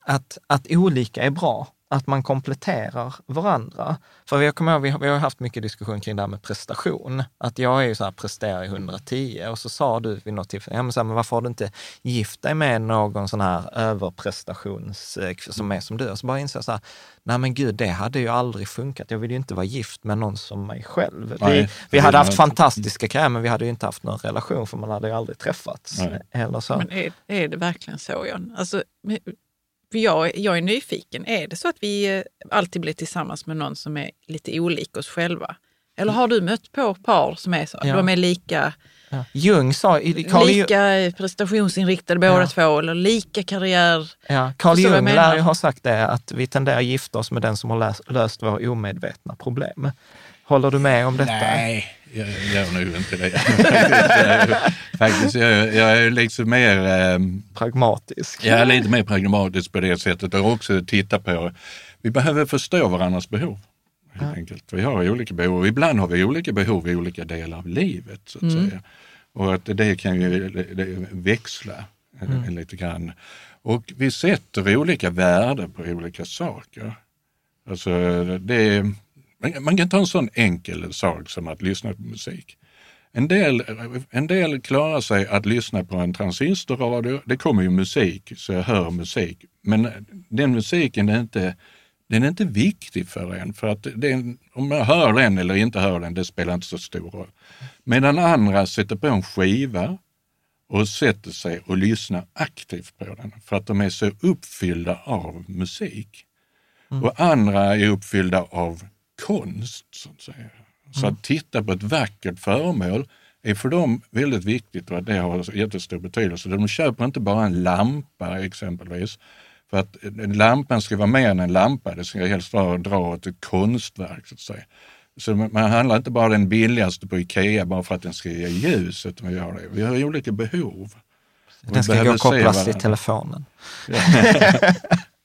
att, att olika är bra att man kompletterar varandra. För jag kommer ihåg, vi har, vi har haft mycket diskussion kring det här med prestation. Att jag är ju så här, presterar i 110 och så sa du vid något tillfälle, ja, men, så här, men varför har du inte gift dig med någon sån här överprestations, eh, som är som du? Och så bara inser jag så här, nej men gud, det hade ju aldrig funkat. Jag vill ju inte vara gift med någon som mig själv. Nej, vi, vi hade haft fantastiska karriärer, men vi hade ju inte haft någon relation, för man hade ju aldrig träffats. Eller så. Men är, är det verkligen så, John? Alltså, för jag, jag är nyfiken, är det så att vi eh, alltid blir tillsammans med någon som är lite olik oss själva? Eller har du mött på par som är så? Ja. De är lika, ja. Jung sa, Carl lika prestationsinriktade båda ja. två eller lika karriär. Ja. Carl Jung lär ju ha sagt det, att vi tenderar att gifta oss med den som har löst, löst våra omedvetna problem. Håller du med om detta? Nej, jag gör nog inte det. Faktiskt, jag, jag är liksom mer... Eh, pragmatisk. Jag är lite mer pragmatisk på det sättet och också titta på... Vi behöver förstå varandras behov. Helt ja. enkelt. Vi har olika behov och ibland har vi olika behov i olika delar av livet. så att mm. säga. Och att det kan ju växla mm. lite grann. Och vi sätter olika värden på olika saker. Alltså det man kan ta en sån enkel sak som att lyssna på musik. En del, en del klarar sig att lyssna på en transistorradio. Det kommer ju musik, så jag hör musik. Men den musiken är inte, den är inte viktig för en. För att den, om jag hör den eller inte hör den, det spelar inte så stor roll. Medan andra sätter på en skiva och sätter sig och lyssnar aktivt på den för att de är så uppfyllda av musik. Mm. Och andra är uppfyllda av konst. Så att säga. Så att titta på ett vackert föremål är för dem väldigt viktigt och att det har jättestor betydelse. De köper inte bara en lampa exempelvis. För att lampan ska vara mer än en lampa, det ska helst vara att dra åt ett konstverk. Så att säga. Så man handlar inte bara den billigaste på Ikea bara för att den ska ge ljus, utan vi, gör det. vi har olika behov. Den ska gå kopplas till telefonen. Ja.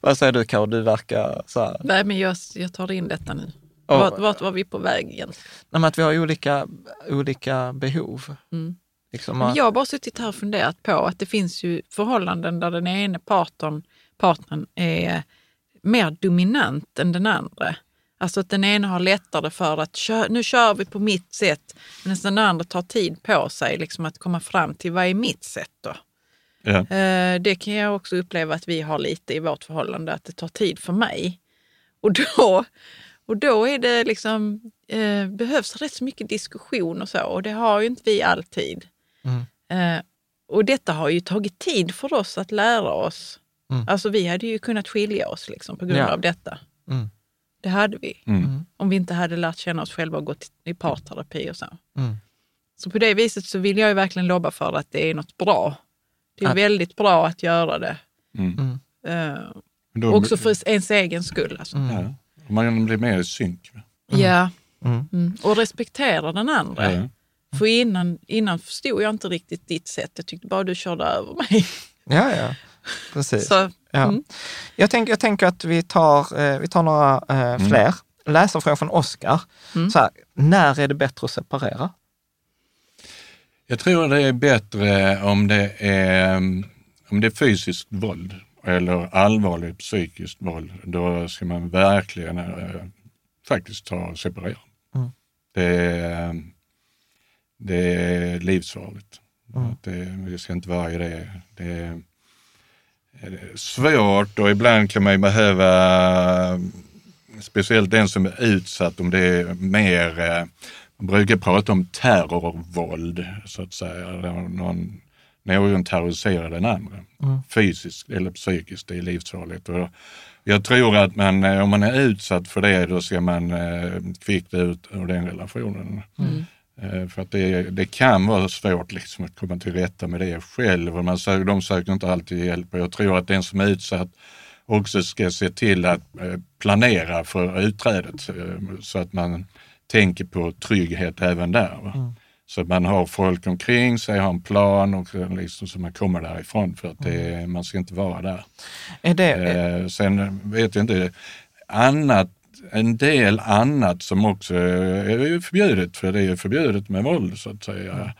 Vad säger du Karo? Du verkar så här. Nej, men jag, jag tar in detta nu. Och, vart, vart var vi på väg egentligen? Nej, att vi har olika, olika behov. Mm. Liksom att... Jag har bara suttit här och funderat på att det finns ju förhållanden där den ene partnern, partnern är mer dominant än den andra. Alltså att den ena har lättare för att nu kör vi på mitt sätt, medan den andra tar tid på sig liksom att komma fram till vad är mitt sätt då? Ja. Eh, det kan jag också uppleva att vi har lite i vårt förhållande, att det tar tid för mig. Och då, och då är det liksom, eh, behövs rätt så mycket diskussion och så och det har ju inte vi alltid. Mm. Eh, och detta har ju tagit tid för oss att lära oss. Mm. Alltså vi hade ju kunnat skilja oss liksom på grund ja. av detta. Mm. Det hade vi. Mm. Mm. Om vi inte hade lärt känna oss själva och gått i parterapi och så. Mm. Så på det viset så vill jag ju verkligen lobba för att det är något bra det är att... väldigt bra att göra det. Mm. Uh, då, också för ens egen skull. Alltså. Mm. Ja. Man blir mer i synk. Mm. Ja, mm. Mm. och respektera den andra. Ja. För innan, innan förstod jag inte riktigt ditt sätt. Jag tyckte bara du körde över mig. Ja, ja. Precis. Så, ja. Mm. Jag, tänk, jag tänker att vi tar, eh, vi tar några eh, mm. fler. Läsarfråga från Oskar. Mm. när är det bättre att separera? Jag tror det är bättre om det är, om det är fysiskt våld eller allvarligt psykiskt våld. Då ska man verkligen äh, faktiskt ta och separera. Mm. Det är, det är livsfarligt. Mm. Det, vi ska inte vara i det. Det är, är svårt och ibland kan man ju behöva, speciellt den som är utsatt, om det är mer, eh, brukar prata om terrorvåld så att säga. Någon, någon terroriserar den andra. Mm. Fysiskt eller psykiskt, det är livsfarligt. Och jag tror att man, eh, om man är utsatt för det, då ska man eh, kvickt ut ur den relationen. Mm. Eh, för att det, det, kan vara svårt liksom att komma till rätta med det själv. Och man söker, de söker inte alltid hjälp. Och jag tror att den som är utsatt också ska se till att planera för utträdet så att man tänker på trygghet även där. Mm. Så att man har folk omkring sig, har en plan och liksom så man kommer därifrån för att det, mm. man ska inte vara där. Är det... Eh, sen vet jag inte, annat, en del annat som också är förbjudet, för det är förbjudet med våld så att säga.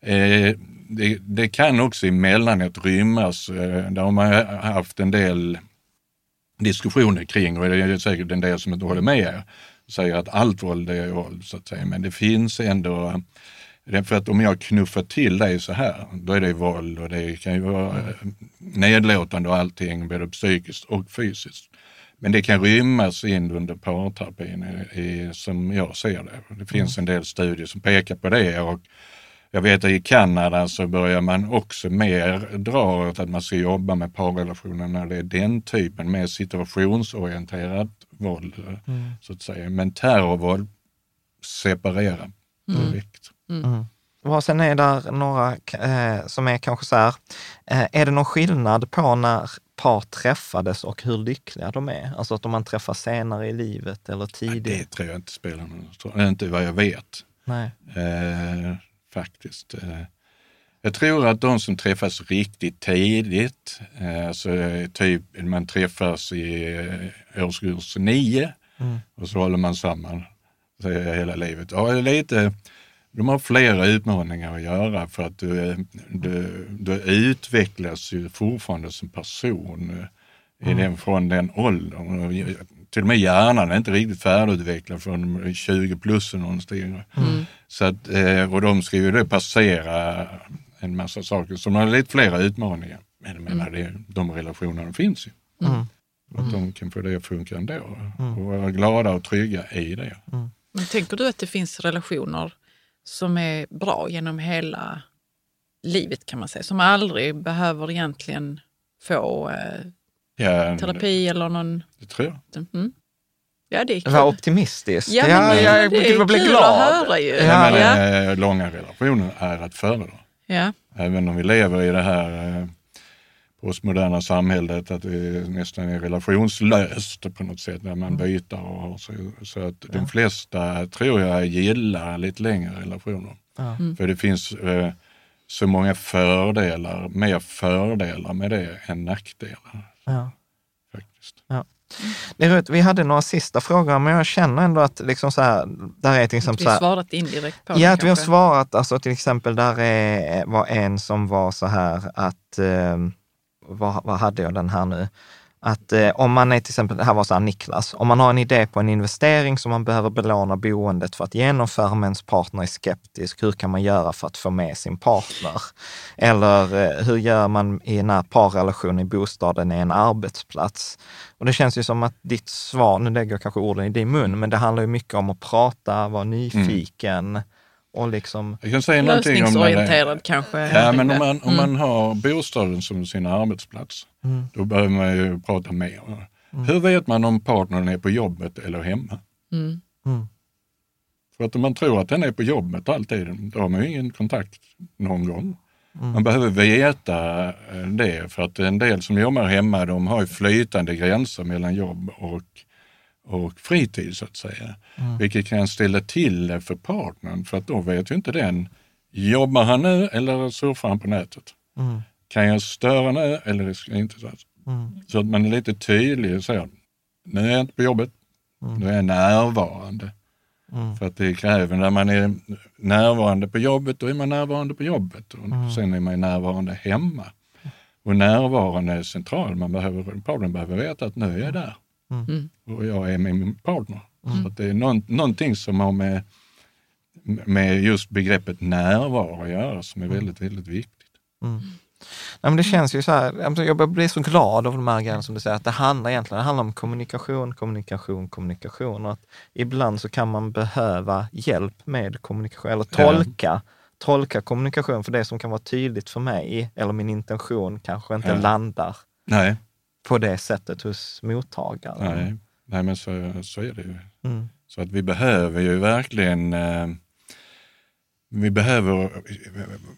Mm. Eh, det, det, kan också emellanåt rymmas, eh, där har man haft en del diskussioner kring och det är säkert en del som inte håller med säger att allt våld är våld så att säga. Men det finns ändå för att om jag knuffar till dig så här, då är det våld och det kan ju vara mm. nedlåtande och allting, både psykiskt och fysiskt. Men det kan rymmas in under parterapin i, som jag ser det. Det finns mm. en del studier som pekar på det och jag vet att i Kanada så börjar man också mer dra åt att man ska jobba med parrelationer när det är den typen, mer situationsorienterat våld. Mm. så att säga. Men terrorvåld, separera mm. direkt. Mm. Mm. Och sen är det några eh, som är kanske så här, eh, är det någon skillnad på när par träffades och hur lyckliga de är? Alltså att om man träffas senare i livet eller tidigt? det tror jag inte spelar någon roll, inte vad jag vet. Nej. Eh, faktiskt. Eh, jag tror att de som träffas riktigt tidigt, alltså typ man träffas i eh, årskurs nio mm. och så håller man samman hela livet. Ja, lite de har flera utmaningar att göra för att du, du, du utvecklas ju fortfarande som person mm. i den, från den åldern. Till och med hjärnan är inte riktigt färdigutvecklad från 20 plus någonstans. Mm. Så att, eh, och de ska ju då passera en massa saker, så de har lite flera utmaningar. Men jag menar, det, de relationerna finns ju. Mm. Att de kan få det att funka ändå mm. och vara glada och trygga i det. Mm. Men tänker du att det finns relationer som är bra genom hela livet kan man säga. Som aldrig behöver egentligen få eh, ja, terapi eller någon... Det tror jag. Mm. Ja, det är kul. Var optimistisk. Ja, ja, ja, jag, det är kul glad. att höra ju. Ja, men, ja. Långa relationer är att föredra. Ja. Även om vi lever i det här eh, postmoderna samhället, att det nästan är relationslöst på något sätt när man mm. byter. Och så, så att ja. de flesta tror jag gillar lite längre relationer. Ja. Mm. För det finns eh, så många fördelar, mer fördelar med det än nackdelar. Ja. Faktiskt. Ja. Det är vi hade några sista frågor, men jag känner ändå att liksom så här, där är till exempel... Vi har svarat indirekt på det. Ja, att vi har svarat, alltså till exempel där är, var en som var så här att eh, vad, vad hade jag den här nu? Att eh, om man är till exempel, det här var så här Niklas, om man har en idé på en investering som man behöver belåna boendet för att genomföra men ens partner är skeptisk, hur kan man göra för att få med sin partner? Eller eh, hur gör man i en parrelation i bostaden i en arbetsplats? Och det känns ju som att ditt svar, nu lägger jag kanske orden i din mun, men det handlar ju mycket om att prata, vara nyfiken, mm och liksom... Jag kan säga Lösningsorienterad om, kanske. Ja, men om man, om man mm. har bostaden som sin arbetsplats, mm. då behöver man ju prata mer. Mm. Hur vet man om partnern är på jobbet eller hemma? Mm. mm. För att om man tror att den är på jobbet alltid, då har man ju ingen kontakt någon gång. Mm. Man behöver veta eh, det, för att en del som jobbar hemma, de har ju flytande gränser mellan jobb och och fritid så att säga. Mm. Vilket kan ställa till det för partnern för att då vet ju inte den, jobbar han nu eller surfar han på nätet? Mm. Kan jag störa nu eller inte? Mm. Så att man är lite tydlig och säger, nu är jag inte på jobbet, mm. nu är jag närvarande. Mm. För att det kräver, när man är närvarande på jobbet, då är man närvarande på jobbet och mm. sen är man närvarande hemma. Och närvarande är central, man behöver, partnern behöver veta att nu är jag där. Mm. Och jag är med min partner. Mm. Så det är någon, någonting som har med med just begreppet närvaro att göra som är väldigt, väldigt viktigt. Mm. Nej, men det känns ju så här, jag blir så glad av de här grejerna som du säger, att det handlar egentligen det handlar om kommunikation, kommunikation, kommunikation. Och att ibland så kan man behöva hjälp med kommunikation, eller tolka, ja. tolka kommunikation, för det som kan vara tydligt för mig, eller min intention kanske inte ja. landar Nej. På det sättet hos mottagaren. Nej, Nej men så, så är det ju. Mm. Så att vi behöver ju verkligen eh, vi behöver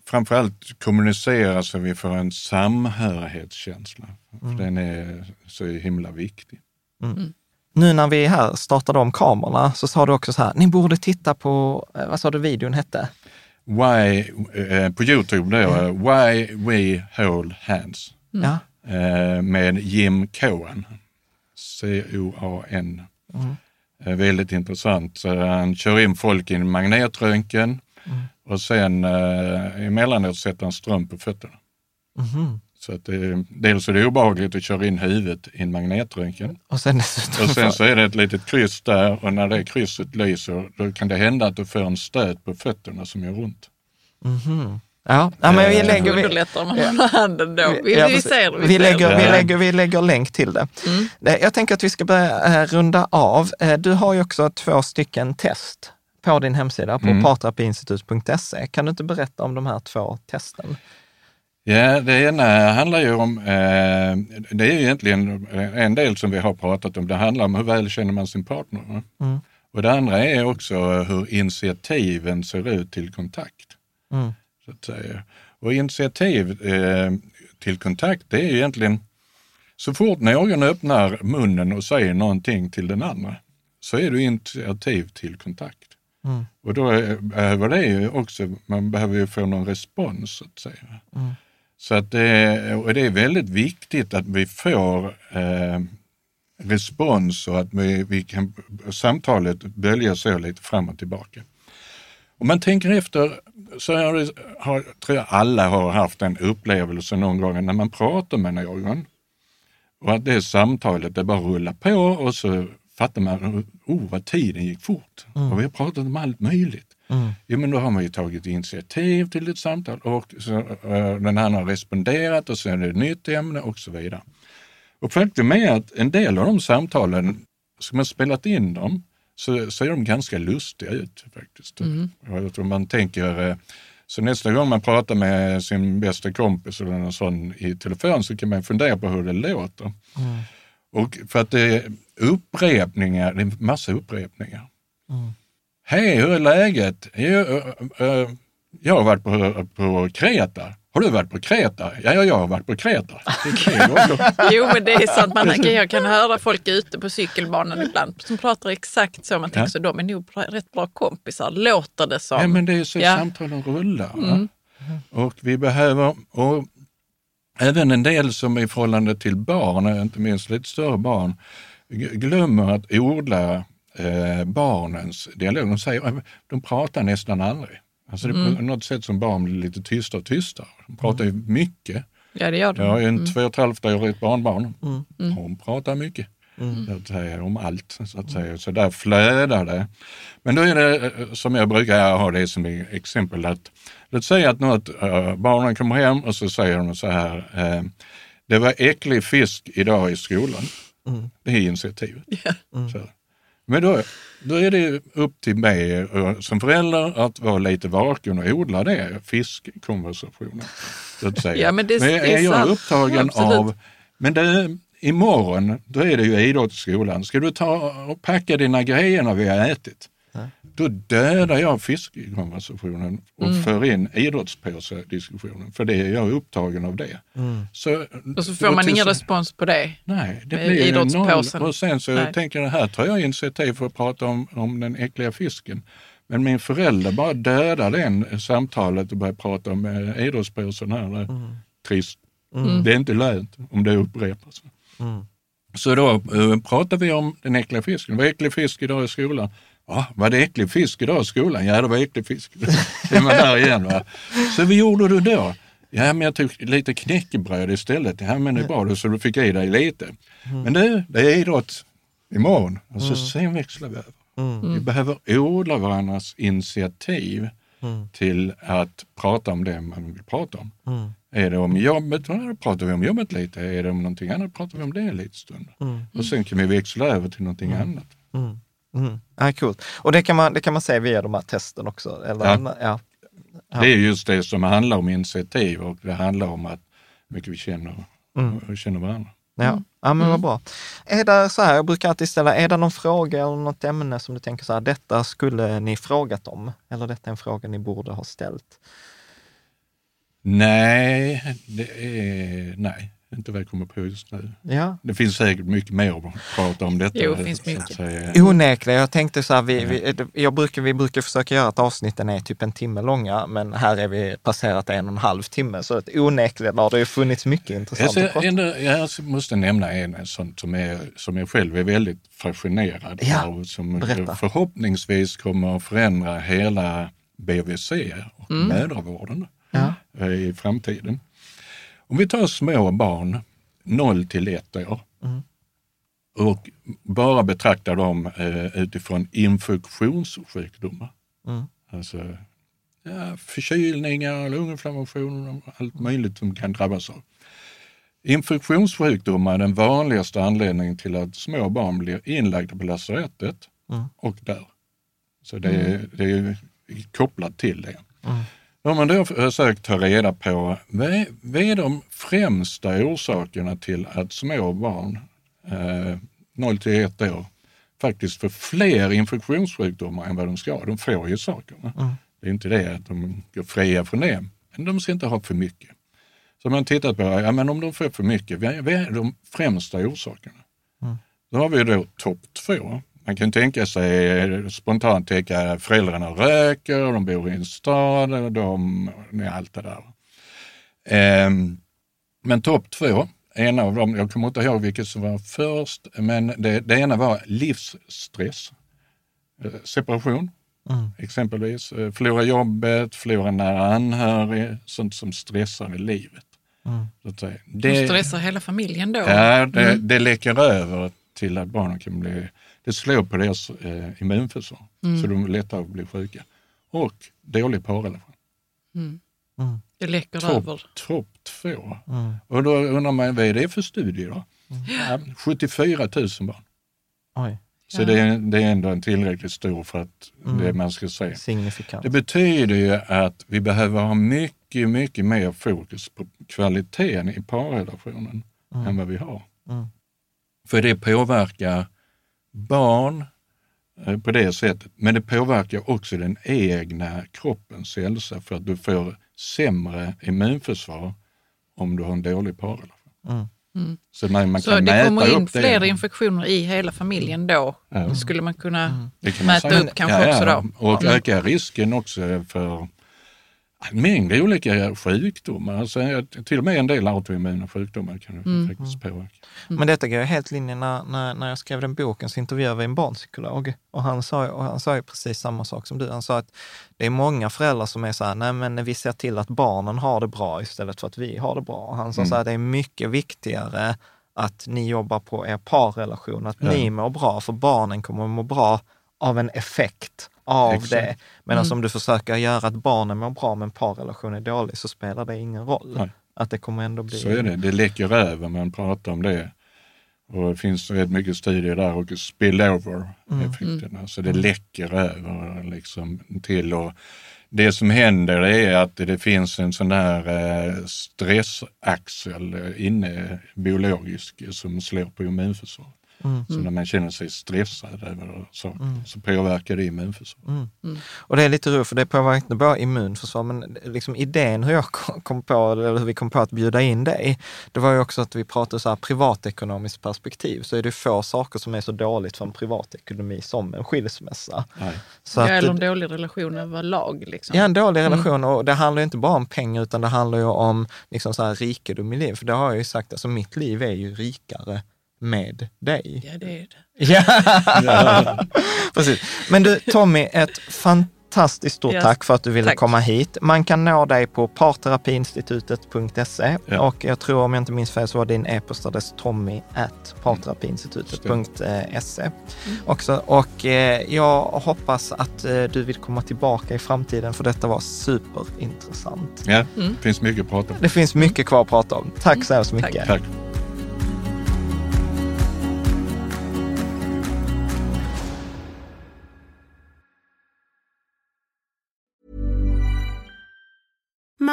framförallt kommunicera så vi får en samhörighetskänsla. Mm. För den är så himla viktig. Mm. mm. Nu när vi här startade om kamerorna så sa du också så här, ni borde titta på, eh, vad sa du videon hette? Why, eh, på Youtube då, mm. Why We Hold Hands. Mm. Eh, med Jim Cohen. C-O-A-N. Mm. Eh, väldigt intressant. Han kör in folk i en magnetröntgen Mm. Och sen eh, emellanåt sätter han ström på fötterna. Mm. Så att det, dels är det obehagligt att köra in huvudet i en magnetröntgen. Och sen, och sen så är det ett litet kryss där och när det krysset lyser då kan det hända att du får en stöt på fötterna som gör ont. Mm. Ja, ja, men vi lägger... Vi, underlättar om man ja. handen då. Vi, ja, vi, ser, vi, vi, lägger, vi, lägger, vi lägger länk till det. Mm. Jag tänker att vi ska börja eh, runda av. Eh, du har ju också två stycken test på din hemsida på mm. parterapiinstitut.se. Kan du inte berätta om de här två testen? Ja, det ena handlar ju om, eh, det är ju egentligen en del som vi har pratat om, det handlar om hur väl känner man sin partner. Mm. Och det andra är också hur initiativen ser ut till kontakt. Mm. Så att säga. Och initiativ eh, till kontakt, det är egentligen så fort någon öppnar munnen och säger någonting till den andra så är det initiativ till kontakt. Mm. Och då behöver det ju också, man behöver ju få någon respons så att säga. Mm. Så att det, och det är väldigt viktigt att vi får eh, respons och att vi, vi kan, samtalet böljar så lite fram och tillbaka. Om man tänker efter så det, har, tror jag alla har haft en upplevelse någon gång när man pratar med någon och att det samtalet det bara rullar på och så fattar man, oh vad tiden gick fort. Mm. Och vi har pratat om allt möjligt. Mm. Jo men då har man ju tagit initiativ till ett samtal och så, uh, den andra har responderat och sen är det ett nytt ämne och så vidare. Och faktum är att en del av de samtalen, som man spelat in dem, så ser de ganska lustiga ut faktiskt. Mm. Man tänker, eh, så nästa gång man pratar med sin bästa kompis eller någon sån i telefon så kan man fundera på hur det låter. Mm. Och för att det är upprepningar, det är massa upprepningar. Mm. Hej, hur är läget? Jag, jag har varit på, på Kreta. Har du varit på Kreta? Ja, jag har varit på Kreta. jo, men det är sant. Man, jag kan höra folk ute på cykelbanan ibland som pratar exakt så. Man tänker ja. så, de är nog rätt bra kompisar, låter det som. Ja, men det är så ja. samtalen rullar. Mm. Och vi behöver, och även en del som i förhållande till barn, inte minst lite större barn, glömmer att odla eh, barnens dialog. De, säger, de pratar nästan aldrig. Alltså det är mm. på något sätt som barn blir lite tystare och tystare. De pratar ju mycket. Ja, det gör de. Jag har en mm. två och ett halvt årigt barnbarn. Mm. mm. Hon pratar mycket. Mm. Så att säga, om allt. Så, att säga. så där flödar det. Men då är det eh, som jag brukar ha det som exempel att låt säga att något, uh, barnen kommer hem och så säger de så här, uh, det var äcklig fisk idag i skolan. Mm. Det är initiativet. Yeah. Mm. Men då, då är det upp till mig som förälder att vara lite vaken och odla det, fiskkonversationen. Så att säga. ja, men, det, men är, är jag upptagen av, men det, imorgon, då är det ju idrott i skolan. Ska du ta och packa dina grejer när vi har ätit? Då dödar jag fiskkonversationen och mm. för in idrottspåse-diskussionen, för det är jag upptagen av det. Mm. Så, och så får man ingen respons på det? Nej, det blir idrottspåsen. noll. Och sen så nej. tänker jag, här tar jag initiativ för att prata om, om den äckliga fisken. Men min förälder bara dödar den samtalet och börjar prata om eh, idrottspåsen här. Mm. Trist. Mm. Det är inte lönt om det upprepas. Mm. Så då uh, pratar vi om den äckliga fisken. Vad äcklig fisk idag i skolan? Ja, var det äcklig fisk idag i skolan? Ja, det var äcklig fisk. det man där igen. Va? Så vad gjorde du då? Ja, men jag tog lite knäckebröd istället. Ja, men det är bra, så du fick i dig lite. Mm. Men du, det är idrott imorgon och så mm. sen växlar vi över. Vi behöver odla varandras initiativ till att prata om det man vill prata om. Är det om jobbet, då pratar vi om jobbet lite. Är det om någonting annat, pratar vi om det en liten stund. Och sen kan vi växla över till någonting annat. Mm. Ja, coolt. Och det kan, man, det kan man se via de här testen också? Eller? Ja. Ja. Det är just det som handlar om initiativ och det handlar om att hur mycket vi känner, och känner varandra. Ja, ja men vad bra. Är det så här, jag brukar alltid ställa, är det någon fråga eller något ämne som du tänker så här, detta skulle ni frågat om? Eller detta är en fråga ni borde ha ställt? Nej, det är nej, inte vad jag kommer på just nu. Ja, Det finns säkert mycket mer att prata om detta. Jo, det finns mycket. säga. onekligen. Jag tänkte så här, vi, vi, jag brukar, vi brukar försöka göra att avsnitten är typ en timme långa, men här är vi passerat en och en halv timme. Så att onekligen har det ju funnits mycket intressant Jag, att prata om. jag måste nämna en sån som, är, som jag själv är väldigt fascinerad Ja, av. Som berätta. förhoppningsvis kommer att förändra hela BVC och mödravården Ja. eh, i framtiden. Om vi tar små barn, 0 till 1 år, och bara betraktar dem eh, utifrån infektionssjukdomar. Mm. Alltså ja, förkylningar, lunginflammation och allt möjligt som kan drabbas av. Infektionssjukdomar är den vanligaste anledningen till att små barn blir inlagda på lasarettet Mm. och dör. Så det är, det är kopplat till det. Mm. Har man då försökt ta reda på vad är, de främsta orsakerna till att små barn, eh, 0 till 1 år, faktiskt får fler infektionssjukdomar än vad de ska. De får ju sakerna. Mm. Det är inte det att de går fria från det, men de ska inte ha för mycket. Så man tittat på, ja men om de får för mycket, vad är de främsta orsakerna? Mm. Då har vi då topp två. Man kan tänka sig spontant tänka föräldrarna röker, de bor i en stad, och de, allt det där. Ehm, men topp två, en av dem, jag kommer inte ihåg vilket som var först, men det, det ena var livsstress. Eh, Separation, Mm. exempelvis. Eh, Förlora jobbet, förlora nära anhörig, sånt som stressar i livet. Mm. Säga. De Det, stressar hela familjen då. ja, det, det läcker över till att barnen kan bli, det slår på deras eh, immunförsvar, så de är lättare att bli sjuka. Och dålig parrelation. Mm. Mm. Det läcker Topp över. top två. Mm. Och då undrar man, vad är det för studie då? Ja, 74 000 barn. Oj, Så Ja. det, är, det är ändå en tillräckligt stor för att Mm. det man ska se. signifikant. Det betyder ju att vi behöver ha mycket, mycket mer fokus på kvaliteten i parrelationen än vad vi har. Mm. För det påverkar barn eh, på det sättet, men det påverkar också den egna kroppens hälsa för att du får sämre immunförsvar om du har en dålig parrelation. Mm. Mm. Så man, man Så kan det mäta kommer in upp det. fler infektioner i hela familjen då. Ja. Det skulle man kunna man mäta säga. upp kanske också då. Och Mm. öka risken också för en mängd olika sjukdomar. Alltså, till och med en del autoimmuna sjukdomar kan det Mm. faktiskt påverka. Men detta går helt linje när, när, när jag skrev den boken så intervjuade vi en barnpsykolog och han sa, och han sa ju precis samma sak som du. Han sa att det är många föräldrar som är så här, nej men vi ser till att barnen har det bra istället för att vi har det bra. Och Han sa Mm. så här, det är mycket viktigare att ni jobbar på er parrelation, att Ja. ni mår bra, för barnen kommer att må bra av en effekt av Exakt. det. Medan Mm. om du försöker göra att barnen mår bra men parrelationen är dålig så spelar det ingen roll. Nej. Att det kommer ändå bli... Så är det, det läcker över, man pratar om det. Och det finns rätt mycket studier där och spillover-effekterna. Så det läcker över liksom till och det som händer är att det finns en sån här eh, stressaxel inne biologisk som slår på immunförsvaret. Mm. Så när man känner sig stressad över saker så påverkar det immunförsvaret. Mm. Och det är lite roligt, för det påverkar inte bara immunförsvar, men liksom idén hur jag kom på, eller hur vi kom på att bjuda in dig, det var ju också att vi pratade så här privatekonomiskt perspektiv, så är det få saker som är så dåligt för en privatekonomi som en skilsmässa. Nej. Så Ja, att, eller en dålig relation överlag. Liksom. Ja, en dålig relation. Och det handlar ju inte bara om pengar, utan det handlar ju om liksom så här rikedom i livet. För det har jag ju sagt, alltså mitt liv är ju rikare med dig. Ja, det är det. Ja, precis. Men du Tommy, ett fantastiskt stort Yes. tack för att du ville Tack. komma hit. Man kan nå dig på parterapiinstitutet.se Ja. och jag tror om jag inte minns fel så var din e-postadress tommy at parterapiinstitutet.se också. Och eh, jag hoppas att eh, du vill komma tillbaka i framtiden för detta var superintressant. Ja, det finns mycket att prata om. Det finns mycket kvar att prata om. Tack så hemskt mycket. Tack.